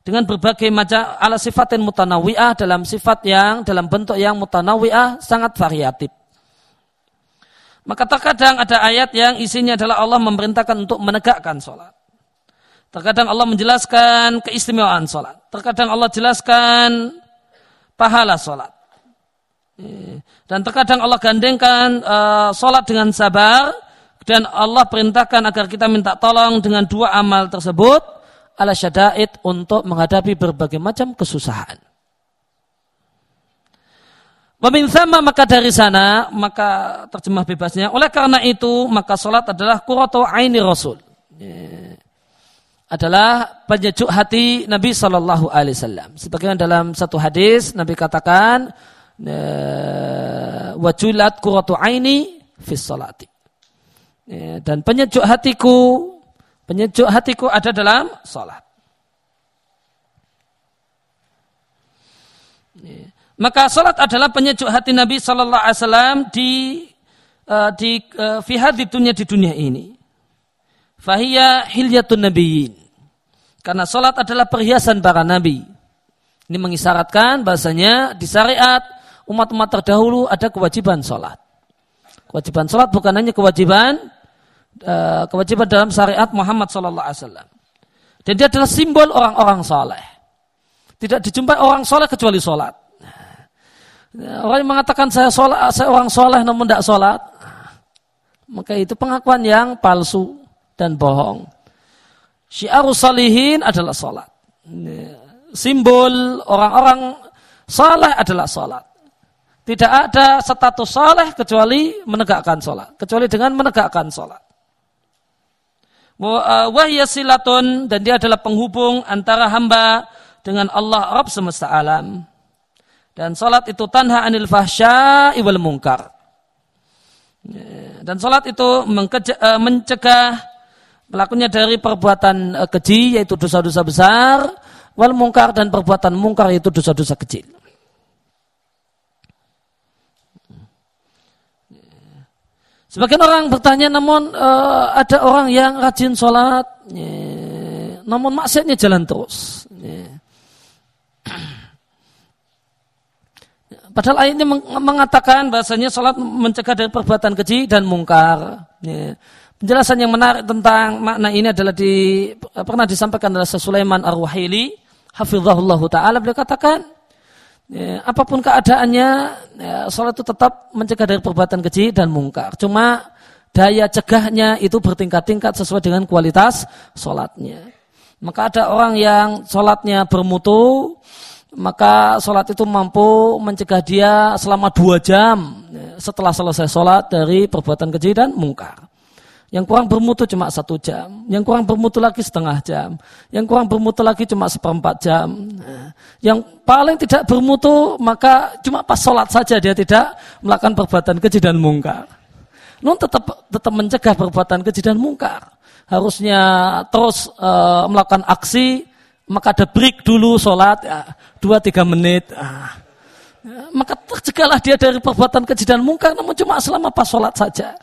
dengan berbagai macam ala sifatin mutanawi'ah dalam sifat yang dalam bentuk yang mutanawi'ah sangat variatif. Maka terkadang ada ayat yang isinya adalah Allah memerintahkan untuk menegakkan sholat. Terkadang Allah menjelaskan keistimewaan sholat. Terkadang Allah jelaskan pahala sholat. Dan terkadang Allah gandengkan uh, sholat dengan sabar. Dan Allah perintahkan agar kita minta tolong dengan dua amal tersebut ala syada'id untuk menghadapi berbagai macam kesusahan. Wamin sama maka dari sana maka terjemah bebasnya oleh karena itu maka sholat adalah kuratu aini rasul ya. Adalah penyejuk hati Nabi Shallallahu Alaihi Wasallam. Sebagaimana dalam satu hadis Nabi katakan wajulat kuratu aini fis salati. Dan penyejuk hatiku Penyejuk hatiku ada dalam sholat. Maka sholat adalah penyejuk hati Nabi Shallallahu Alaihi Wasallam di uh, di uh, di dunia di dunia ini. Fahiyya hilyatun nabiyyin. Karena sholat adalah perhiasan para nabi. Ini mengisyaratkan bahasanya di syariat umat-umat terdahulu ada kewajiban sholat. Kewajiban sholat bukan hanya kewajiban Eh, kewajiban dalam syariat Muhammad Sallallahu Alaihi Wasallam. Dan dia adalah simbol orang-orang soleh. Tidak dijumpai orang soleh kecuali sholat. Nah, orang yang mengatakan saya sholat, saya orang soleh namun tidak sholat, maka itu pengakuan yang palsu dan bohong. Syiarus salihin adalah sholat. Simbol orang-orang soleh adalah sholat. Tidak ada status soleh kecuali menegakkan sholat. Kecuali dengan menegakkan sholat. Uh, wahya silatun dan dia adalah penghubung antara hamba dengan Allah Rabb semesta alam. Dan salat itu tanha anil fahsya iwal mungkar. Dan salat itu uh, mencegah pelakunya dari perbuatan uh, keji yaitu dosa-dosa besar wal mungkar dan perbuatan mungkar yaitu dosa-dosa kecil. Sebagian orang bertanya, namun uh, ada orang yang rajin sholat, namun maksiatnya jalan terus. Padahal ayat ini mengatakan bahasanya sholat mencegah dari perbuatan keji dan mungkar. Penjelasan yang menarik tentang makna ini adalah di, pernah disampaikan oleh Sulaiman Ar-Wahili, Hafizahullah Ta'ala, beliau katakan, ya, apa pun keadaannya, ya, sholat itu tetap mencegah dari perbuatan keji dan mungkar. Cuma daya cegahnya itu bertingkat-tingkat sesuai dengan kualitas sholatnya. Maka ada orang yang sholatnya bermutu, maka sholat itu mampu mencegah dia selama dua jam setelah selesai sholat dari perbuatan keji dan mungkar. Yang kurang bermutu cuma satu jam, yang kurang bermutu lagi setengah jam, yang kurang bermutu lagi cuma seperempat jam. Yang paling tidak bermutu maka cuma pas sholat saja dia tidak melakukan perbuatan keji dan mungkar. Nun tetap tetap mencegah perbuatan keji dan mungkar. Harusnya terus uh, melakukan aksi maka ada break dulu sholat ya, dua tiga menit. Ya, maka tercegahlah dia dari perbuatan keji dan mungkar, namun cuma selama pas sholat saja.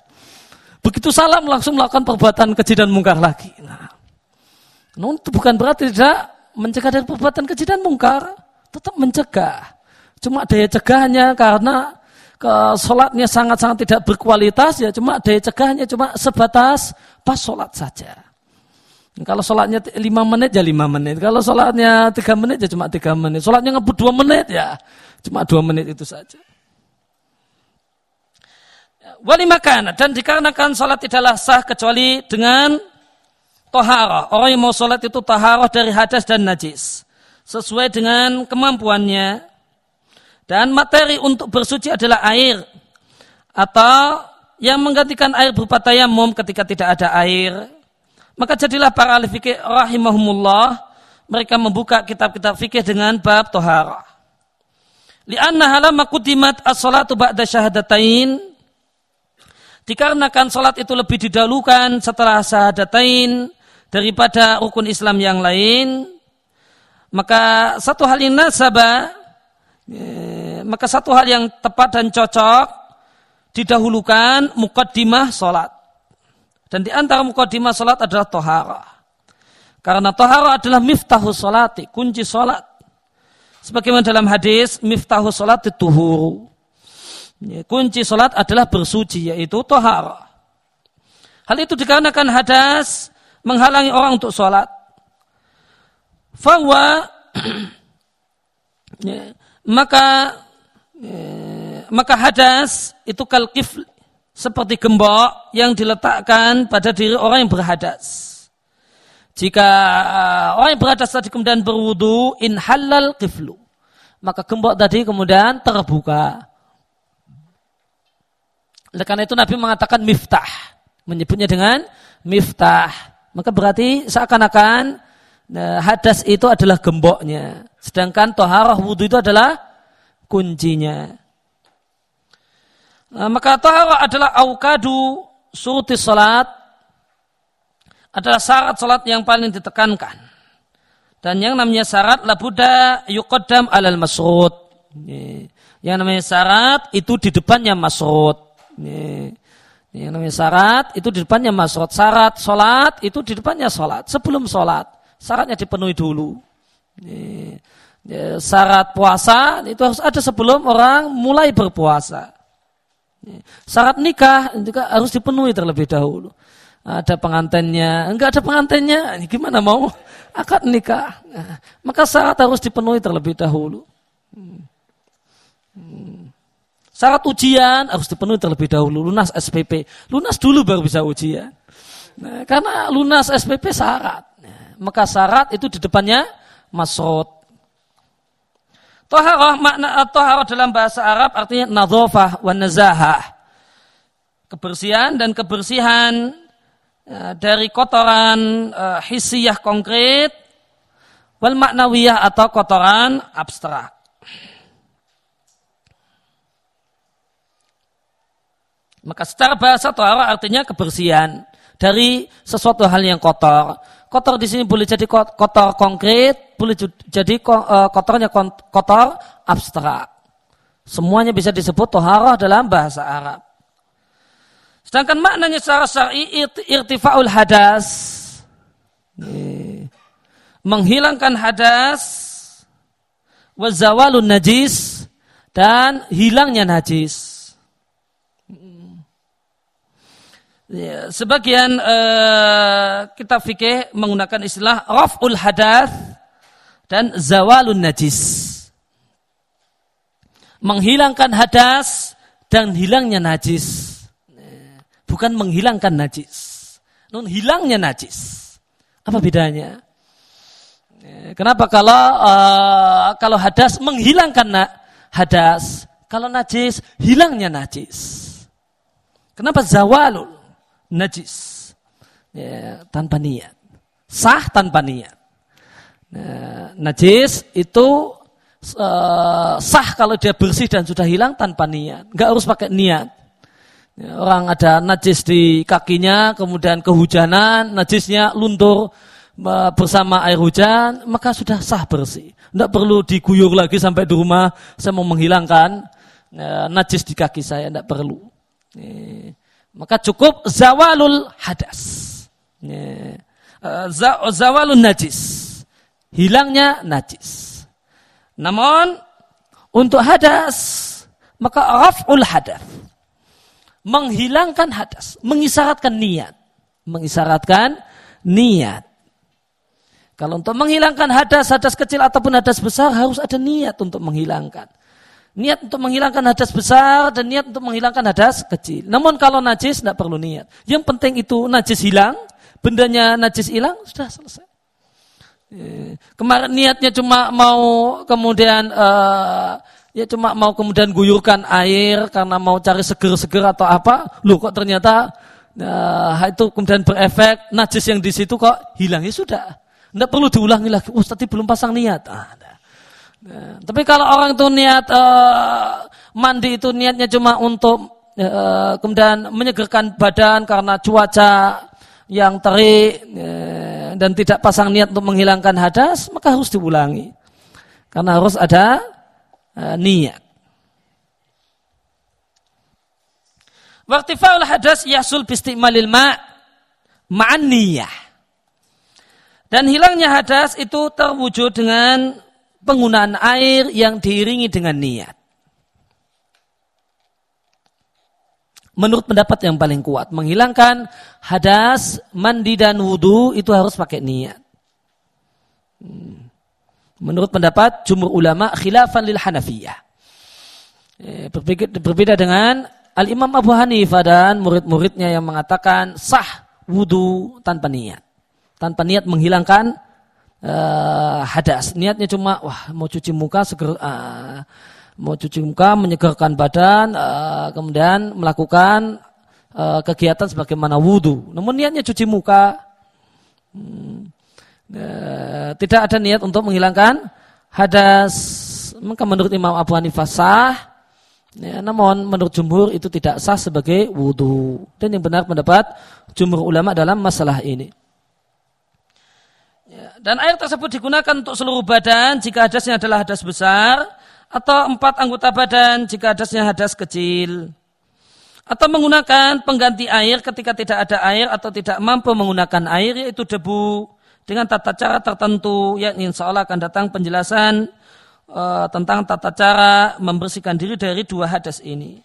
Begitu salam langsung melakukan perbuatan keji dan mungkar lagi. Nah, namun itu bukan berarti tidak mencegah dari perbuatan keji dan mungkar, tetap mencegah. Cuma daya cegahnya karena ke sholatnya sangat-sangat tidak berkualitas ya cuma daya cegahnya cuma sebatas pas sholat saja. Kalau sholatnya lima menit ya lima menit. Kalau sholatnya tiga menit ya cuma tiga menit. Sholatnya ngebut dua menit ya cuma dua menit itu saja. Wali makan dan dikarenakan sholat tidaklah sah kecuali dengan tohara. Orang yang mau sholat itu tohara dari hadas dan najis. Sesuai dengan kemampuannya. Dan materi untuk bersuci adalah air. Atau yang menggantikan air berupa tayamum ketika tidak ada air maka jadilah para ahli fikih rahimahumullah mereka membuka kitab-kitab fikih dengan bab tohara. Lianna halama kudimat as-salatu ba'da syahadatain. Dikarenakan salat itu lebih didahulukan setelah syahadatain daripada rukun Islam yang lain, maka satu hal yang nasabah, eh, maka satu hal yang tepat dan cocok didahulukan mukaddimah salat. Dan di antara mukadimah salat adalah tohara. Karena tohara adalah miftahu salati, kunci salat. Sebagaimana dalam hadis, miftahu salat tuhuru. Ya, kunci salat adalah bersuci, yaitu tohara. Hal itu dikarenakan hadas menghalangi orang untuk salat. Fawa [CLEARS THROAT] ya, maka ya, maka hadas itu kalkif seperti gembok yang diletakkan pada diri orang yang berhadas. Jika uh, orang yang berhadas tadi kemudian berwudu, in halal kiflu. Maka gembok tadi kemudian terbuka. Oleh karena itu Nabi mengatakan miftah. Menyebutnya dengan miftah. Maka berarti seakan-akan nah, hadas itu adalah gemboknya. Sedangkan toharah wudu itu adalah kuncinya. Nah, maka tahara adalah aukadu suruti salat adalah syarat salat yang paling ditekankan. Dan yang namanya syarat labuda yuqaddam alal masrud. Yang namanya syarat itu di depannya masrud. Yang namanya syarat itu di depannya masrud. Syarat salat itu di depannya salat. Sebelum salat syaratnya dipenuhi dulu. Syarat puasa itu harus ada sebelum orang mulai berpuasa. Syarat nikah juga harus dipenuhi terlebih dahulu. Ada pengantennya, enggak ada pengantennya, gimana mau akad nikah? Nah, maka syarat harus dipenuhi terlebih dahulu. Hmm. Hmm. Syarat ujian harus dipenuhi terlebih dahulu, lunas SPP. Lunas dulu baru bisa ujian. Nah, karena lunas SPP syarat. Maka syarat itu di depannya masrot. Toharoh makna toharoh dalam bahasa Arab artinya nadhofah wa nazahah. Kebersihan dan kebersihan ya, dari kotoran uh, hisiyah konkret wal maknawiyah atau kotoran abstrak. Maka secara bahasa toharoh artinya kebersihan dari sesuatu hal yang kotor. Kotor di sini boleh jadi kotor konkret, boleh jadi eh, kotornya kotor abstrak. Semuanya bisa disebut toharah dalam bahasa Arab. Sedangkan maknanya secara syar'i irtifa'ul hadas. Menghilangkan hadas. Wazawalun najis. dan hilangnya najis. Ya, sebagian uh, kitab fikih menggunakan istilah raf'ul hadath dan zawalun najis. Menghilangkan hadas dan hilangnya najis. Bukan menghilangkan najis. Non hilangnya najis. Apa bedanya? Kenapa kalau uh, kalau hadas menghilangkan na hadas, kalau najis hilangnya najis. Kenapa zawalul najis? Ya, tanpa niat. Sah tanpa niat. Nah, najis itu uh, sah kalau dia bersih dan sudah hilang tanpa niat. Enggak harus pakai niat. Ya, orang ada najis di kakinya, kemudian kehujanan, najisnya luntur bersama air hujan, maka sudah sah bersih. Tidak perlu diguyur lagi sampai di rumah, saya mau menghilangkan ya, najis di kaki saya, tidak perlu. Ya, maka cukup zawalul hadas. Ya, zawalul najis. Hilangnya najis. Namun, untuk hadas, maka raf'ul hadas menghilangkan hadas, mengisyaratkan niat. Mengisyaratkan niat. Kalau untuk menghilangkan hadas, hadas kecil ataupun hadas besar harus ada niat untuk menghilangkan. Niat untuk menghilangkan hadas besar dan niat untuk menghilangkan hadas kecil. Namun kalau najis tidak perlu niat. Yang penting itu najis hilang, bendanya najis hilang, sudah selesai. Eh, kemarin niatnya cuma mau kemudian uh, ya cuma mau kemudian guyurkan air karena mau cari seger-seger atau apa, lu kok ternyata nah, itu kemudian berefek najis yang di situ kok hilang ya sudah, tidak perlu diulangi lagi. Oh, tadi belum pasang niat. Ah, Nah, tapi kalau orang itu niat uh, mandi itu niatnya cuma untuk uh, kemudian menyegerkan badan karena cuaca yang terik uh, dan tidak pasang niat untuk menghilangkan hadas, maka harus diulangi. Karena harus ada uh, niat. Waktifaul hadas yasul bistimalil ma' ma'an niyah. Dan hilangnya hadas itu terwujud dengan penggunaan air yang diiringi dengan niat. Menurut pendapat yang paling kuat, menghilangkan hadas, mandi dan wudhu itu harus pakai niat. Hmm. Menurut pendapat jumhur ulama khilafan lil Hanafiyah. Eh, berbeda dengan Al-Imam Abu Hanifah dan murid-muridnya yang mengatakan sah wudhu tanpa niat. Tanpa niat menghilangkan uh, hadas. Niatnya cuma wah mau cuci muka seger uh, mau cuci muka menyegarkan badan uh, kemudian melakukan uh, kegiatan sebagaimana wudhu. Namun niatnya cuci muka. Eh, tidak ada niat untuk menghilangkan hadas. Maka menurut Imam Abu Hanifah sah, ya, namun menurut jumhur itu tidak sah sebagai wudhu. Dan yang benar pendapat jumhur ulama dalam masalah ini. Dan air tersebut digunakan untuk seluruh badan jika hadasnya adalah hadas besar atau empat anggota badan jika hadasnya hadas kecil atau menggunakan pengganti air ketika tidak ada air atau tidak mampu menggunakan air yaitu debu dengan tata cara tertentu yakni insya Allah akan datang penjelasan uh, tentang tata cara membersihkan diri dari dua hadas ini.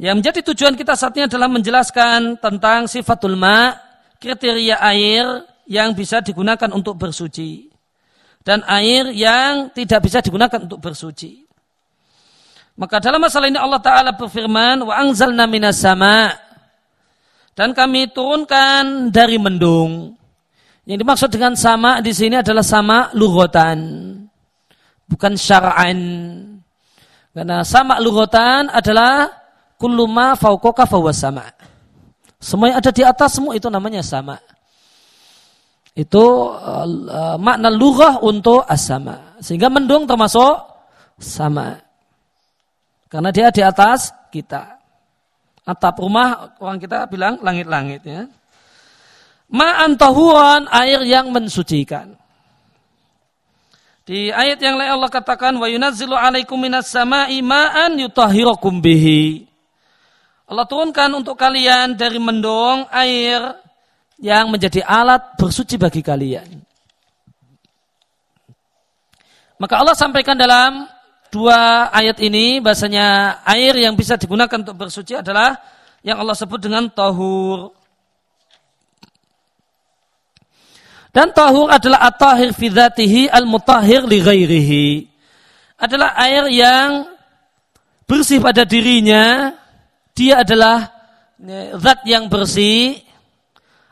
Yang menjadi tujuan kita saat ini adalah menjelaskan tentang sifatul ma, kriteria air yang bisa digunakan untuk bersuci dan air yang tidak bisa digunakan untuk bersuci. Maka dalam masalah ini Allah Ta'ala berfirman, wa anzalna minas sama dan kami turunkan dari mendung. Yang dimaksud dengan sama di sini adalah sama lugotan, bukan syara'an. Karena sama lugotan adalah kuluma faukoka fawas sama. Semua yang ada di atas semua itu namanya sama. Itu uh, makna lughah untuk asama. Sehingga mendung termasuk sama. Karena dia di atas kita. Atap rumah orang kita bilang langit-langit ya. Tahuran, air yang mensucikan. Di ayat yang lain Allah katakan wa yunazzilu alaikum minas sama'i ma'an yutahhirakum bihi. Allah turunkan untuk kalian dari mendung air yang menjadi alat bersuci bagi kalian. Maka Allah sampaikan dalam dua ayat ini bahasanya air yang bisa digunakan untuk bersuci adalah yang Allah sebut dengan tahur. Dan tahur adalah at-tahir fi dzatihi al-mutahhir li ghairihi. Adalah air yang bersih pada dirinya, dia adalah zat yang bersih,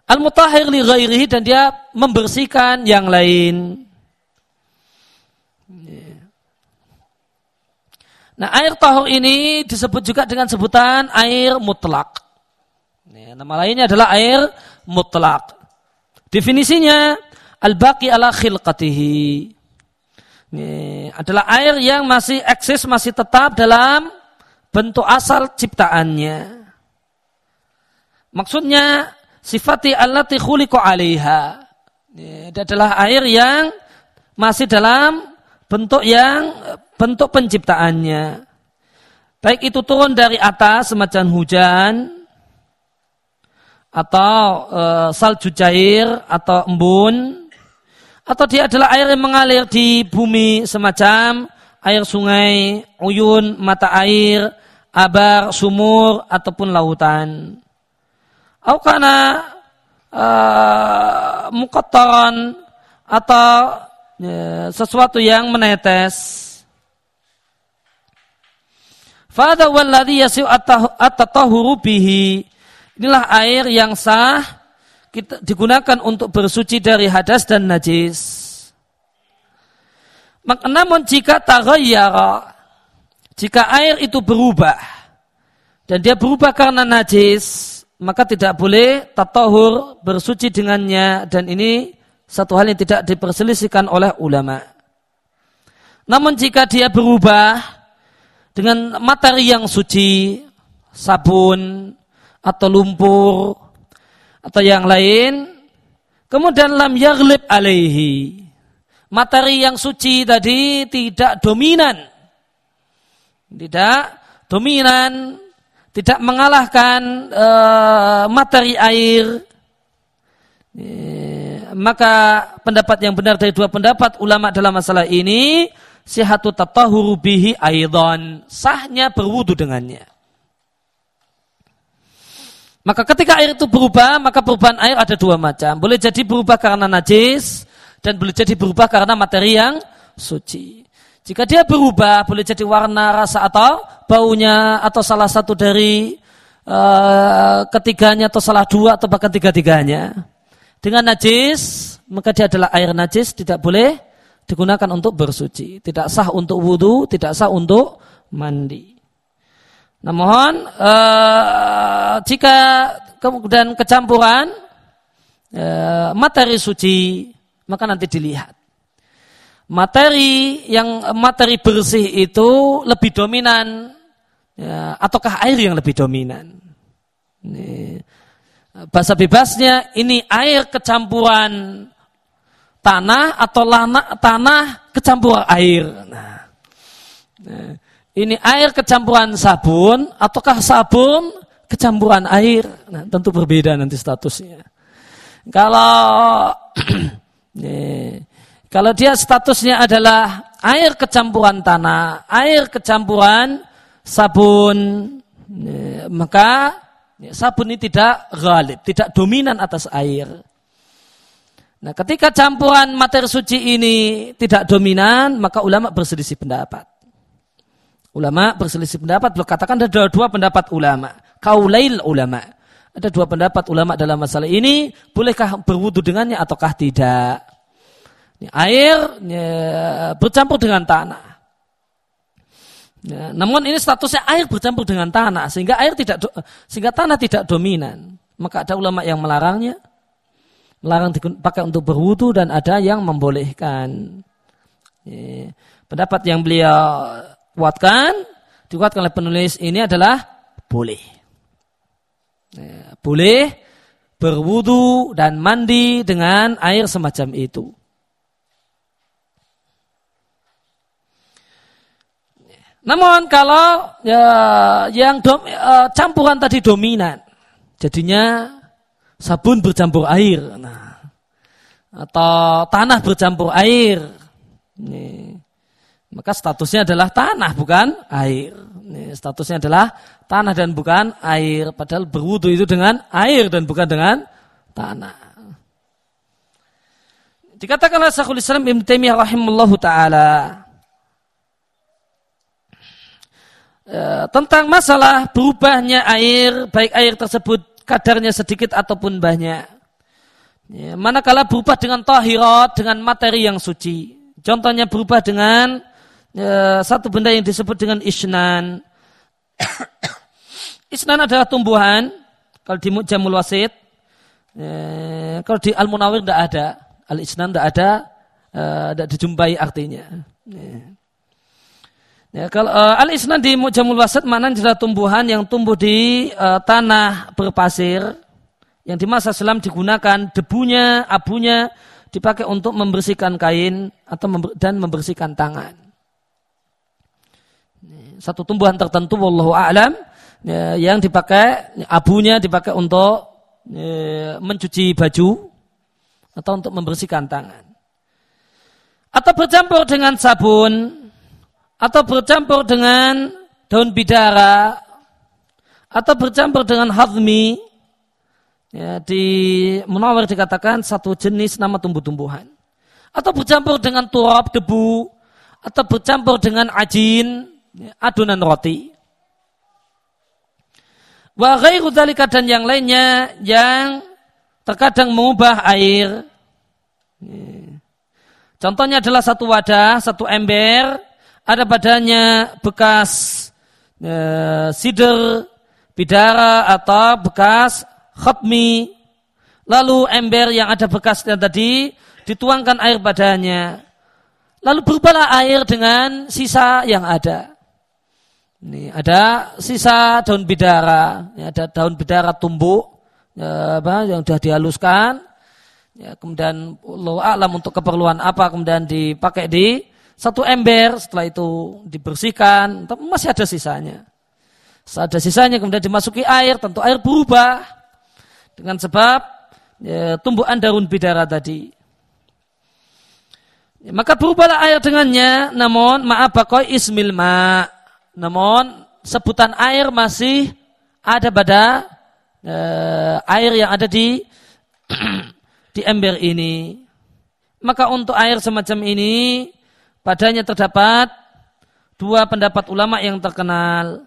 al-mutahhir li ghairihi dan dia membersihkan yang lain. Nah air tahur ini disebut juga dengan sebutan air mutlak. nama lainnya adalah air mutlak. Definisinya al-baqi ala khilqatihi. Ini adalah air yang masih eksis, masih tetap dalam bentuk asal ciptaannya. Maksudnya sifati allati khuliqa 'alaiha. Ini adalah air yang masih dalam bentuk yang bentuk penciptaannya. Baik itu turun dari atas semacam hujan atau e, salju cair atau embun atau dia adalah air yang mengalir di bumi semacam air sungai, uyun, mata air, abar, sumur ataupun lautan. Karena e, mukotoran atau e, sesuatu yang menetes Fada walladhi yasiu at-tatahuru bihi. Inilah air yang sah kita digunakan untuk bersuci dari hadas dan najis. Namun jika taghayyara, jika air itu berubah dan dia berubah karena najis, maka tidak boleh tatahur bersuci dengannya dan ini satu hal yang tidak diperselisihkan oleh ulama. Namun jika dia berubah dengan materi yang suci, sabun atau lumpur atau yang lain, kemudian lam yaglib alaihi. Materi yang suci tadi tidak dominan. Tidak dominan, tidak mengalahkan uh, materi air. E, maka pendapat yang benar dari dua pendapat ulama dalam masalah ini sihatu tatahuru bihi aidan. Sahnya berwudu dengannya. Maka ketika air itu berubah, maka perubahan air ada dua macam. Boleh jadi berubah karena najis, dan boleh jadi berubah karena materi yang suci. Jika dia berubah, boleh jadi warna, rasa atau baunya, atau salah satu dari uh, ketiganya, atau salah dua, atau bahkan tiga-tiganya. Dengan najis, maka dia adalah air najis, tidak boleh digunakan untuk bersuci. Tidak sah untuk wudhu, tidak sah untuk mandi. Namun uh, jika kemudian kecampuran uh, materi suci, maka nanti dilihat. Materi yang materi bersih itu lebih dominan ya, ataukah air yang lebih dominan? Ini, bahasa bebasnya ini air kecampuran tanah atau lana, tanah kecampur air. Nah, nah, ini air kecampuran sabun ataukah sabun kecampuran air? Nah, tentu berbeda nanti statusnya. Kalau nih, [CLEARS THROAT] kalau dia statusnya adalah air kecampuran tanah, air kecampuran sabun, nih, maka sabun ini tidak galib, tidak dominan atas air. Nah, ketika campuran materi suci ini tidak dominan, maka ulama berselisih pendapat. Ulama berselisih pendapat, belum katakan ada dua pendapat ulama. Kaulail ulama. Ada dua pendapat ulama dalam masalah ini, bolehkah berwudu dengannya ataukah tidak. Ini air ya, bercampur dengan tanah. Ya, namun ini statusnya air bercampur dengan tanah sehingga air tidak sehingga tanah tidak dominan. Maka ada ulama yang melarangnya, melarang dipakai untuk berwudu dan ada yang membolehkan. Pendapat yang beliau kuatkan, dikuatkan oleh penulis ini adalah boleh. Boleh berwudu dan mandi dengan air semacam itu. Namun kalau ya, yang dom, uh, campuran tadi dominan, jadinya sabun bercampur air. Nah, atau tanah bercampur air. Ini. Maka statusnya adalah tanah bukan air. Ini statusnya adalah tanah dan bukan air. Padahal berwudu itu dengan air dan bukan dengan tanah. Dikatakan oleh Syekhul Islam Ibn Taimiyah rahimallahu taala e, tentang masalah berubahnya air, baik air tersebut kadarnya sedikit ataupun banyak. Ya, manakala berubah dengan tahirat, dengan materi yang suci. Contohnya berubah dengan ya, satu benda yang disebut dengan isnan. [COUGHS] isnan adalah tumbuhan. Kalau di Jamul Wasit, ya, kalau di Al Munawir tidak ada. Al Isnan tidak ada, tidak dijumpai artinya. Ya. Ya, kalau uh, al isnan di Mujamul Wasat mana adalah tumbuhan yang tumbuh di uh, tanah berpasir yang di masa selam digunakan debunya, abunya dipakai untuk membersihkan kain atau member, dan membersihkan tangan. Satu tumbuhan tertentu wallahu a'lam ya, yang dipakai abunya dipakai untuk ya, mencuci baju atau untuk membersihkan tangan. Atau bercampur dengan sabun atau bercampur dengan daun bidara atau bercampur dengan hadmi. Ya, di Munawar dikatakan satu jenis nama tumbuh-tumbuhan. Atau bercampur dengan turab debu atau bercampur dengan ajin ya, adonan roti. Wa ghairu dan yang lainnya yang terkadang mengubah air. Contohnya adalah satu wadah, satu ember, ada padanya bekas e, sider, bidara atau bekas khatmi. Lalu ember yang ada bekasnya tadi dituangkan air padanya. Lalu berubahlah air dengan sisa yang ada. Ini ada sisa daun bidara, ya, ada daun bidara tumbuh ya, apa, yang sudah dihaluskan, ya, kemudian Allah alam untuk keperluan apa kemudian dipakai di satu ember, setelah itu dibersihkan, masih ada sisanya. Ada sisanya kemudian dimasuki air, tentu air berubah dengan sebab ya, tumbuhan daun bidara tadi. Ya, maka berubahlah air dengannya, namun maaf bakoi ismil ma. Namun sebutan air masih ada pada uh, air yang ada di [CLEARS THROAT] di ember ini. Maka untuk air semacam ini padanya terdapat dua pendapat ulama yang terkenal.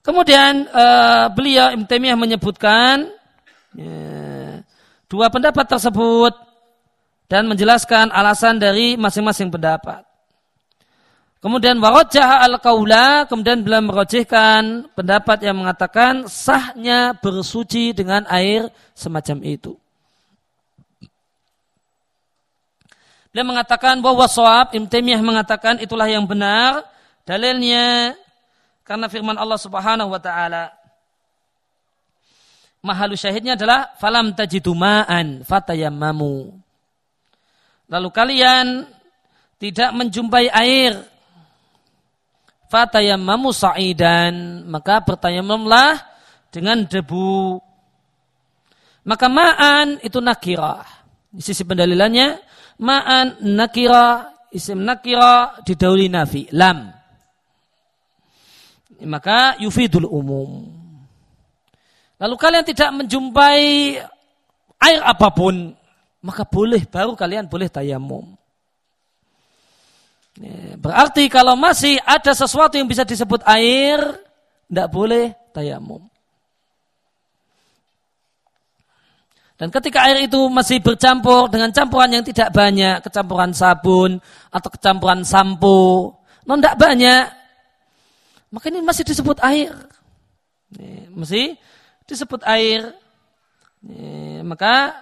Kemudian uh, beliau Ibn menyebutkan ya, dua pendapat tersebut dan menjelaskan alasan dari masing-masing pendapat. Kemudian warajah al-kaula, kemudian beliau merojihkan pendapat yang mengatakan sahnya bersuci dengan air semacam itu. Beliau mengatakan bahwa soab, Imtemiyah mengatakan itulah yang benar. Dalilnya karena firman Allah subhanahu wa ta'ala. Mahalu syahidnya adalah falam tajidu ma'an fatayammamu. Lalu kalian tidak menjumpai air fatayammamu sa'idan maka bertayamumlah dengan debu maka ma'an itu nakirah di sisi pendalilannya ma'an nakira isim nakira didauli nafi. Lam. Maka yufidul umum. Lalu kalian tidak menjumpai air apa pun maka boleh baru kalian boleh tayamum Ya, berarti kalau masih ada sesuatu yang bisa disebut air, tidak boleh tayamum. Dan ketika air itu masih bercampur dengan campuran yang tidak banyak, kecampuran sabun atau kecampuran sampo, non tidak banyak, maka ini masih disebut air. Masih disebut air. Maka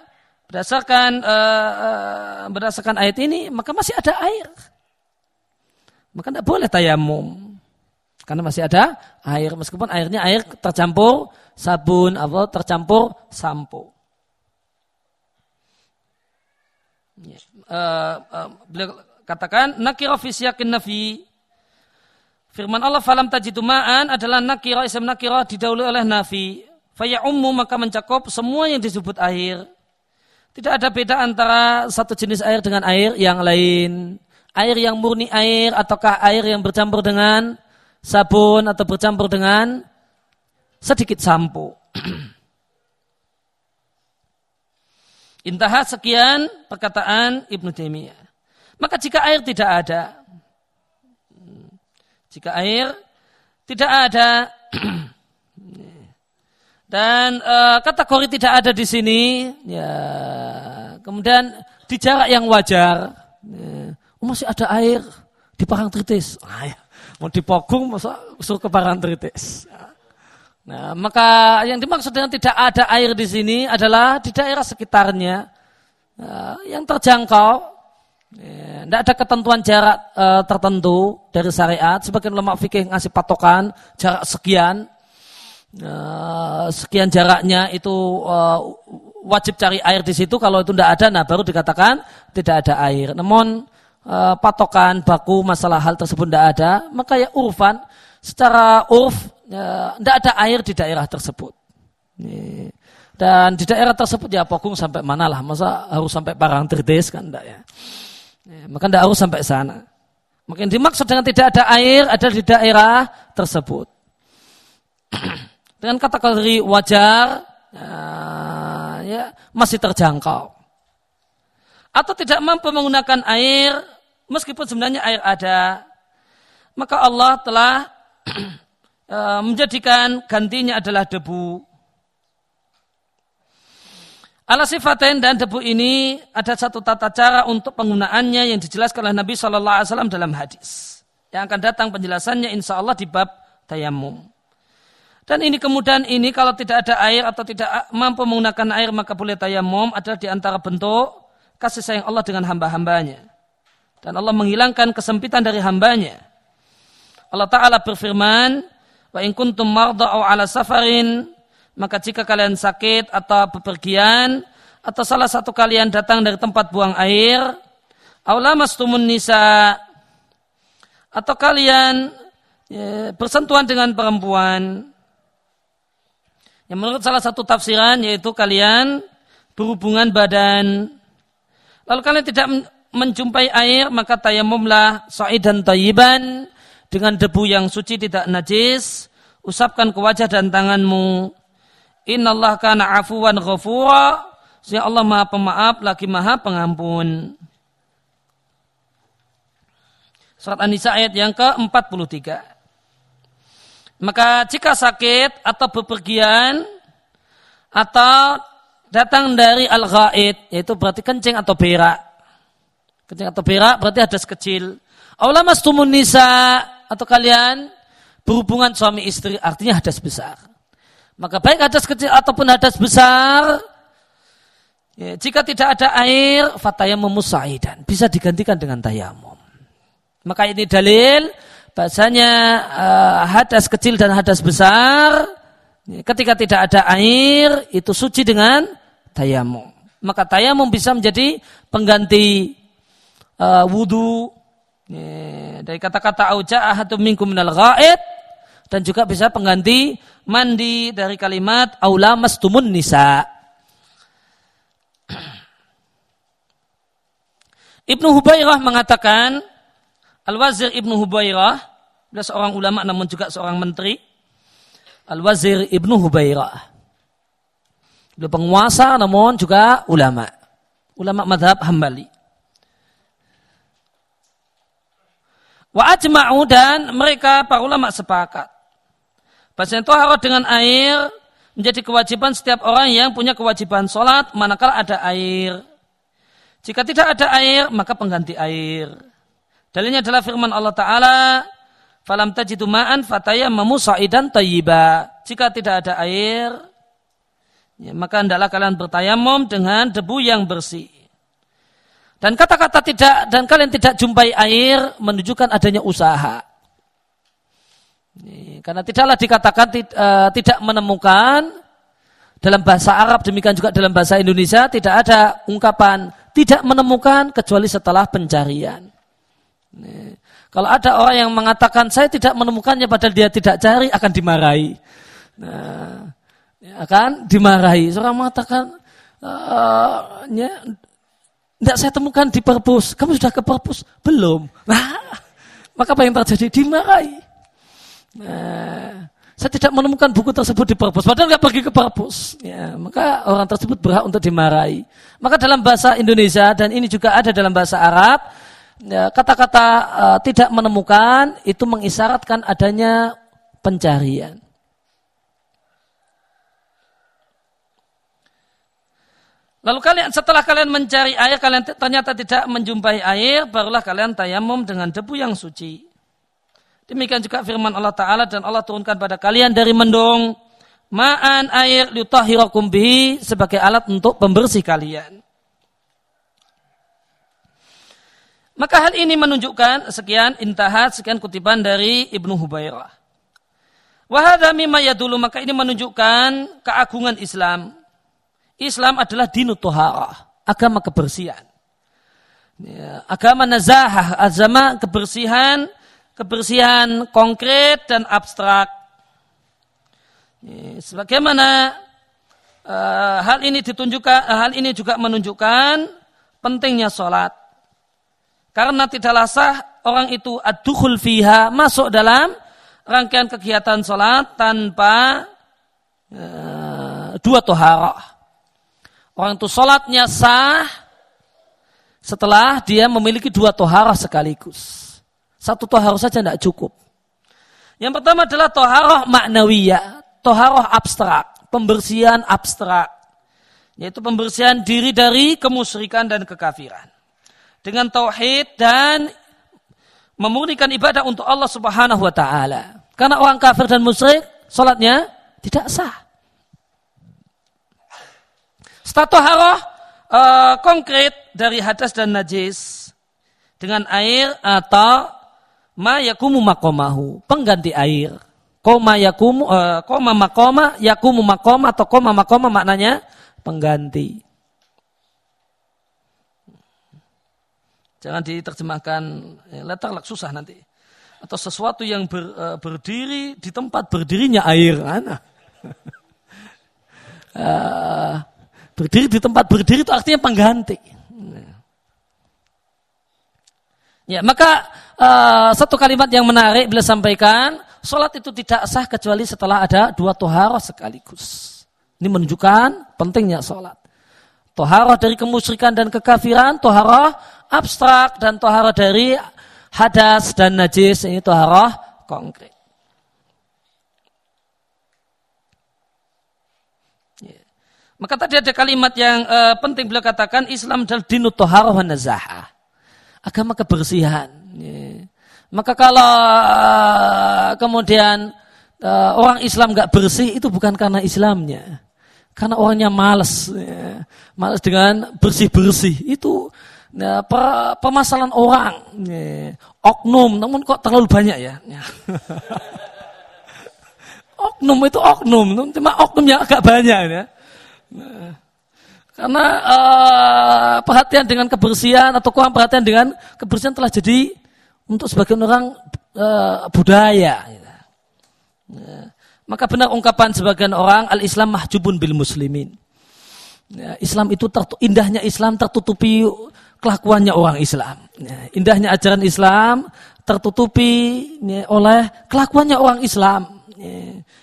berdasarkan uh, uh, berdasarkan ayat ini, maka masih ada air maka tidak boleh tayamum. Karena masih ada air, meskipun airnya air tercampur sabun atau tercampur sampo. Ya. Uh, beliau katakan nakira fi siyakin nafi Firman Allah falam tajidu ma'an adalah nakira ism nakira didahului oleh nafi. Faya umum maka mencakup semua yang disebut air. Tidak ada beda antara satu jenis air dengan air yang lain air yang murni air ataukah air yang bercampur dengan sabun atau bercampur dengan sedikit sampo. [CLEARS THROAT] Intahat sekian perkataan Ibnu Taimiyah. Maka jika air tidak ada, jika air tidak ada [CLEARS THROAT] dan e, kategori tidak ada di sini, ya kemudian di jarak yang wajar, ya, oh, masih ada air di Parangtritis. Ah, ya. Mau dipogung, masa suruh ke Parangtritis. Nah, maka yang dimaksud dengan tidak ada air di sini adalah di daerah sekitarnya uh, yang terjangkau. Ya, tidak ada ketentuan jarak uh, tertentu dari syariat. Sebagian ulama fikih ngasih patokan jarak sekian. Uh, sekian jaraknya itu uh, wajib cari air di situ. Kalau itu tidak ada, nah baru dikatakan tidak ada air. Namun uh, patokan baku masalah hal tersebut tidak ada, maka ya urfan secara urf tidak ya, ada air di daerah tersebut. Dan di daerah tersebut ya pokung sampai mana lah, masa harus sampai Parangtritis kan enggak ya. maka tidak harus sampai sana. Mungkin dimaksud dengan tidak ada air ada di daerah tersebut. [CLEARS THROAT] dengan kategori wajar, ya, ya masih terjangkau. Atau tidak mampu menggunakan air, meskipun sebenarnya air ada, maka Allah telah Eh, [CLEARS THROAT] menjadikan gantinya adalah debu. Ala sifaten dan debu ini ada satu tata cara untuk penggunaannya yang dijelaskan oleh Nabi Shallallahu Alaihi Wasallam dalam hadis. Yang akan datang penjelasannya insya Allah di bab tayamum. Dan ini kemudian ini kalau tidak ada air atau tidak mampu menggunakan air maka boleh tayamum adalah di antara bentuk kasih sayang Allah dengan hamba-hambanya. Dan Allah menghilangkan kesempitan dari hambanya. Allah Ta'ala berfirman, Wa in kuntum marda aw ala safarin maka jika kalian sakit atau bepergian atau salah satu kalian datang dari tempat buang air aula mastumun nisa atau kalian ya, bersentuhan dengan perempuan. Yang menurut salah satu tafsiran yaitu kalian berhubungan badan. Lalu kalian tidak menjumpai air maka tayamumlah sa'idan tayyiban dengan debu yang suci tidak najis, usapkan ke wajah dan tanganmu. Innallah kana afuwan ghafura, sehingga Allah maha pemaaf lagi maha pengampun. Surat An-Nisa ayat yang ke-43. Maka jika sakit atau bepergian atau datang dari al-ghaid, yaitu berarti kencing atau berak. Kencing atau berak berarti hadas kecil. Allah mastumun nisa atau kalian berhubungan suami istri artinya hadas besar. Maka baik hadas kecil ataupun hadas besar, ya, jika tidak ada air, fatayamum musaidan bisa digantikan dengan tayamum. Maka ini dalil bahasanya uh, hadas kecil dan hadas besar ya, ketika tidak ada air itu suci dengan tayamum. Maka tayamum bisa menjadi pengganti uh, wudhu dari kata-kata auja'ahatu minkum minal ghaid dan juga bisa pengganti mandi dari kalimat aula mastumun nisa. [CLEARS THROAT] Ibnu Hubairah mengatakan Al-Wazir Ibnu Hubairah dia seorang ulama namun juga seorang menteri. Al-Wazir Ibnu Hubairah. Dia penguasa namun juga ulama. Ulama madhab Hambali. Wa ajma'u dan mereka para ulama sepakat. Bahasanya tohara dengan air menjadi kewajiban setiap orang yang punya kewajiban sholat manakala ada air. Jika tidak ada air, maka pengganti air. Dalilnya adalah firman Allah Ta'ala, Falam tajidu ma'an fatayammamu sa'idan tayyiba. Jika tidak ada air, ya, maka hendaklah kalian bertayamum dengan debu yang bersih. Dan kata-kata tidak dan kalian tidak jumpai air menunjukkan adanya usaha. Karena tidaklah dikatakan uh, tidak menemukan dalam bahasa Arab demikian juga dalam bahasa Indonesia tidak ada ungkapan tidak menemukan kecuali setelah pencarian. Kalau ada orang yang mengatakan saya tidak menemukannya padahal dia tidak cari akan dimarahi. Nah, akan dimarahi. Seorang mengatakan uh, tidak saya temukan di perpus. Kamu sudah ke perpus? Belum. Nah, maka apa yang terjadi? Dimarahi. Nah, saya tidak menemukan buku tersebut di perpus. Padahal nggak pergi ke perpus. Ya, maka orang tersebut berhak untuk dimarahi. Maka dalam bahasa Indonesia dan ini juga ada dalam bahasa Arab, ya, kata-kata ya, uh, tidak menemukan itu mengisyaratkan adanya pencarian. Lalu kalian setelah kalian mencari air, kalian ternyata tidak menjumpai air, barulah kalian tayamum dengan debu yang suci. Demikian juga firman Allah Ta'ala dan Allah turunkan pada kalian dari mendung ma'an air liutahhirakum bihi sebagai alat untuk pembersih kalian. Maka hal ini menunjukkan sekian intahat sekian kutipan dari Ibnu Hubairah. Wahada mimma dulu maka ini menunjukkan keagungan Islam. Islam adalah dinu toharah, agama kebersihan. Ya, agama nazahah, agama kebersihan kebersihan konkret dan abstrak. Sebagaimana uh, hal ini ditunjukkan, uh, hal ini juga menunjukkan pentingnya sholat. Karena tidaklah sah orang itu adukhul fiha masuk dalam rangkaian kegiatan sholat tanpa uh, dua toharah. Orang itu sholatnya sah setelah dia memiliki dua toharah sekaligus. Satu toharoh saja tidak cukup. Yang pertama adalah toharoh maknawiyah, toharoh abstrak, pembersihan abstrak. Yaitu pembersihan diri dari kemusyrikan dan kekafiran. Dengan tauhid dan memurnikan ibadah untuk Allah subhanahu wa ta'ala. Karena orang kafir dan musyrik, sholatnya tidak sah. Status haroh uh, konkret dari hadas dan najis dengan air atau ma yakumu makomahu, pengganti air. Koma yakumu, uh, koma makoma, yakumu makoma atau koma makoma maknanya pengganti. Jangan diterjemahkan ya, letak susah nanti. Atau sesuatu yang ber, uh, berdiri di tempat berdirinya air. Mana? uh, [LAUGHS] berdiri di tempat berdiri itu artinya pengganti. Ya, maka uh, satu kalimat yang menarik bila sampaikan, sholat itu tidak sah kecuali setelah ada dua toharoh sekaligus. Ini menunjukkan pentingnya sholat. Toharoh dari kemusyrikan dan kekafiran, toharoh abstrak dan toharoh dari hadas dan najis, ini toharoh konkret. Maka tadi ada kalimat yang uh, penting beliau katakan Islam adalah dinu toharoh wa nazahah agama kebersihan. Ya. Maka kalau uh, kemudian uh, orang Islam nggak bersih itu bukan karena Islamnya, karena orangnya malas, ya. malas dengan bersih bersih itu ya, per, permasalahan orang, ya. oknum, namun kok terlalu banyak ya. ya. [LAUGHS] oknum itu oknum, cuma oknum yang agak banyak ya. Karena uh, perhatian dengan kebersihan atau kurang perhatian dengan kebersihan telah jadi untuk sebagian orang uh, budaya. Ya. Maka benar ungkapan sebagian orang al-Islam mahjubun bil muslimin. Ya, Islam itu indahnya Islam tertutupi kelakuannya orang Islam. Ya, indahnya ajaran Islam tertutupi ya, oleh kelakuannya orang Islam.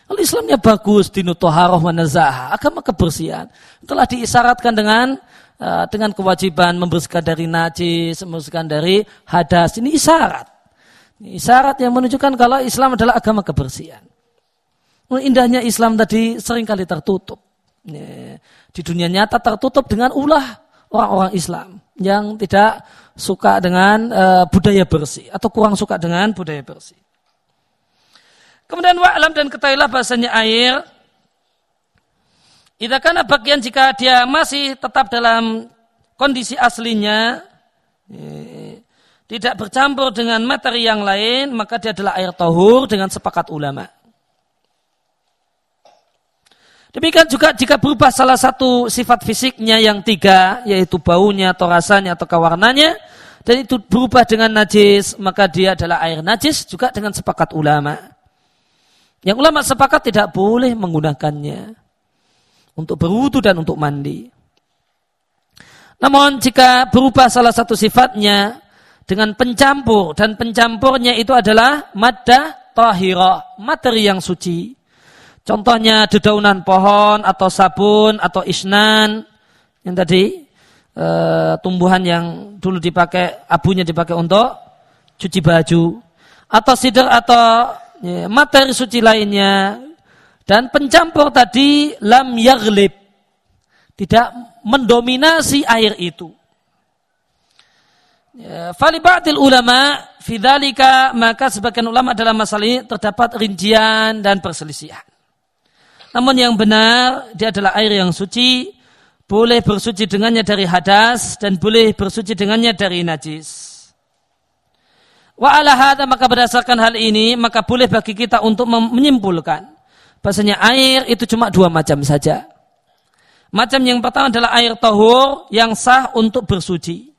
Kalau Islamnya bagus, dinu toharoh manazah, agama kebersihan. Telah diisyaratkan dengan uh, dengan kewajiban membersihkan dari najis, membersihkan dari hadas. Ini isyarat. Ini isyarat yang menunjukkan kalau Islam adalah agama kebersihan. Indahnya Islam tadi sering kali tertutup. Di dunia nyata tertutup dengan ulah orang-orang Islam yang tidak suka dengan uh, budaya bersih atau kurang suka dengan budaya bersih. Kemudian wa'lam dan ketahuilah bahasanya air. Itu karena bagian jika dia masih tetap dalam kondisi aslinya, eh, tidak bercampur dengan materi yang lain, maka dia adalah air tohur dengan sepakat ulama. Demikian juga jika berubah salah satu sifat fisiknya yang tiga, yaitu baunya atau rasanya atau kewarnanya, dan itu berubah dengan najis, maka dia adalah air najis juga dengan sepakat ulama. Yang ulama sepakat tidak boleh menggunakannya untuk berwudu dan untuk mandi. Namun jika berubah salah satu sifatnya dengan pencampur dan pencampurnya itu adalah maddah tahira, materi yang suci. Contohnya dedaunan pohon atau sabun atau isnan yang tadi e, tumbuhan yang dulu dipakai abunya dipakai untuk cuci baju atau sider atau ya, materi suci lainnya dan pencampur tadi lam yaglib tidak mendominasi air itu. Ya, Falibatil ulama fidalika maka sebagian ulama dalam masalah ini terdapat rincian dan perselisihan. Namun yang benar dia adalah air yang suci, boleh bersuci dengannya dari hadas dan boleh bersuci dengannya dari najis. Wa ala hadha, maka berdasarkan hal ini maka boleh bagi kita untuk menyimpulkan bahasanya air itu cuma dua macam saja. Macam yang pertama adalah air tahur yang sah untuk bersuci.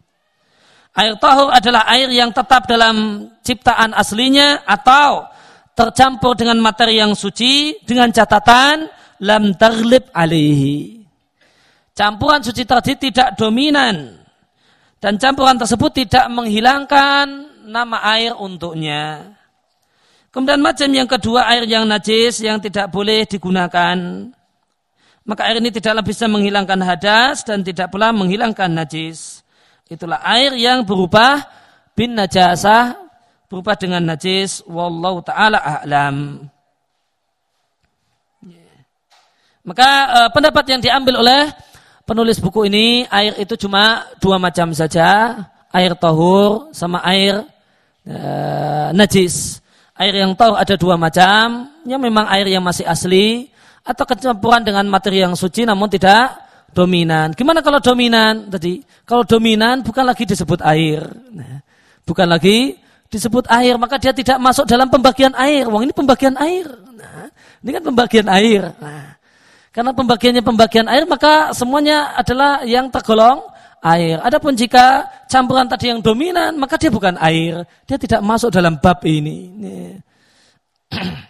Air tahur adalah air yang tetap dalam ciptaan aslinya atau tercampur dengan materi yang suci dengan catatan lam taglib alaihi. Campuran suci tadi tidak dominan dan campuran tersebut tidak menghilangkan nama air untuknya. Kemudian macam yang kedua air yang najis yang tidak boleh digunakan. Maka air ini tidaklah bisa menghilangkan hadas dan tidak pula menghilangkan najis. Itulah air yang berubah bin najasah berubah dengan najis wallahu taala a'lam. Maka uh, pendapat yang diambil oleh penulis buku ini air itu cuma dua macam saja, air tahur sama air uh, najis. Air yang tahur ada dua macam, yang memang air yang masih asli atau kecampuran dengan materi yang suci namun tidak dominan. Gimana kalau dominan tadi? Kalau dominan bukan lagi disebut air. Nah, bukan lagi disebut air, maka dia tidak masuk dalam pembagian air. Wong ini pembagian air. Nah, ini kan pembagian air. Nah, karena pembagiannya pembagian air, maka semuanya adalah yang tergolong air. Adapun jika campuran tadi yang dominan, maka dia bukan air. Dia tidak masuk dalam bab ini. [CLEARS THROAT]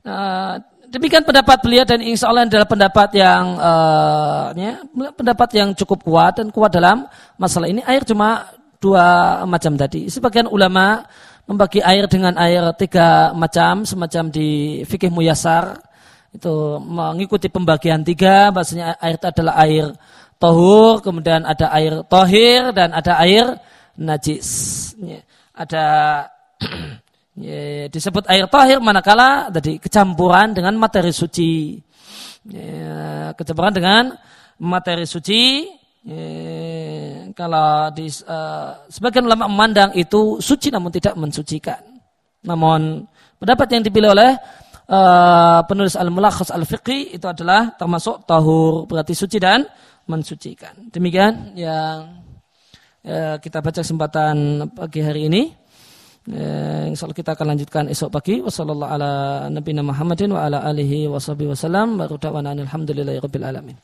Nah, demikian pendapat beliau dan insya Allah adalah pendapat yang uh, ya, pendapat yang cukup kuat dan kuat dalam masalah ini. Air cuma dua macam tadi. Sebagian ulama membagi air dengan air tiga macam, semacam di fikih muyasar itu mengikuti pembagian tiga. Bahasanya air itu adalah air tohur, kemudian ada air tohir dan ada air najis. Ada [CLEARS THROAT] disebut air tohir manakala tadi kecampuran dengan materi suci. Ya, kecampuran dengan materi suci kalau di uh, sebagian ulama memandang itu suci namun tidak mensucikan. Namun pendapat yang dipilih oleh uh, penulis Al-Mulakhas Al-Fiqhi itu adalah termasuk tahur berarti suci dan mensucikan. Demikian yang uh, kita baca kesempatan pagi hari ini. Uh, insya Allah kita akan lanjutkan esok pagi. Wassalamualaikum ala nabiyina Muhammadin wa ala alihi wa sahbihi rabbil alamin.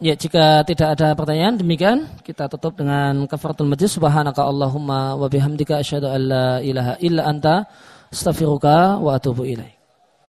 Ya, jika tidak ada pertanyaan demikian kita tutup dengan kafaratul majlis subhanaka Allahumma wa bihamdika asyhadu an la ilaha illa anta astaghfiruka wa atubu ilaik.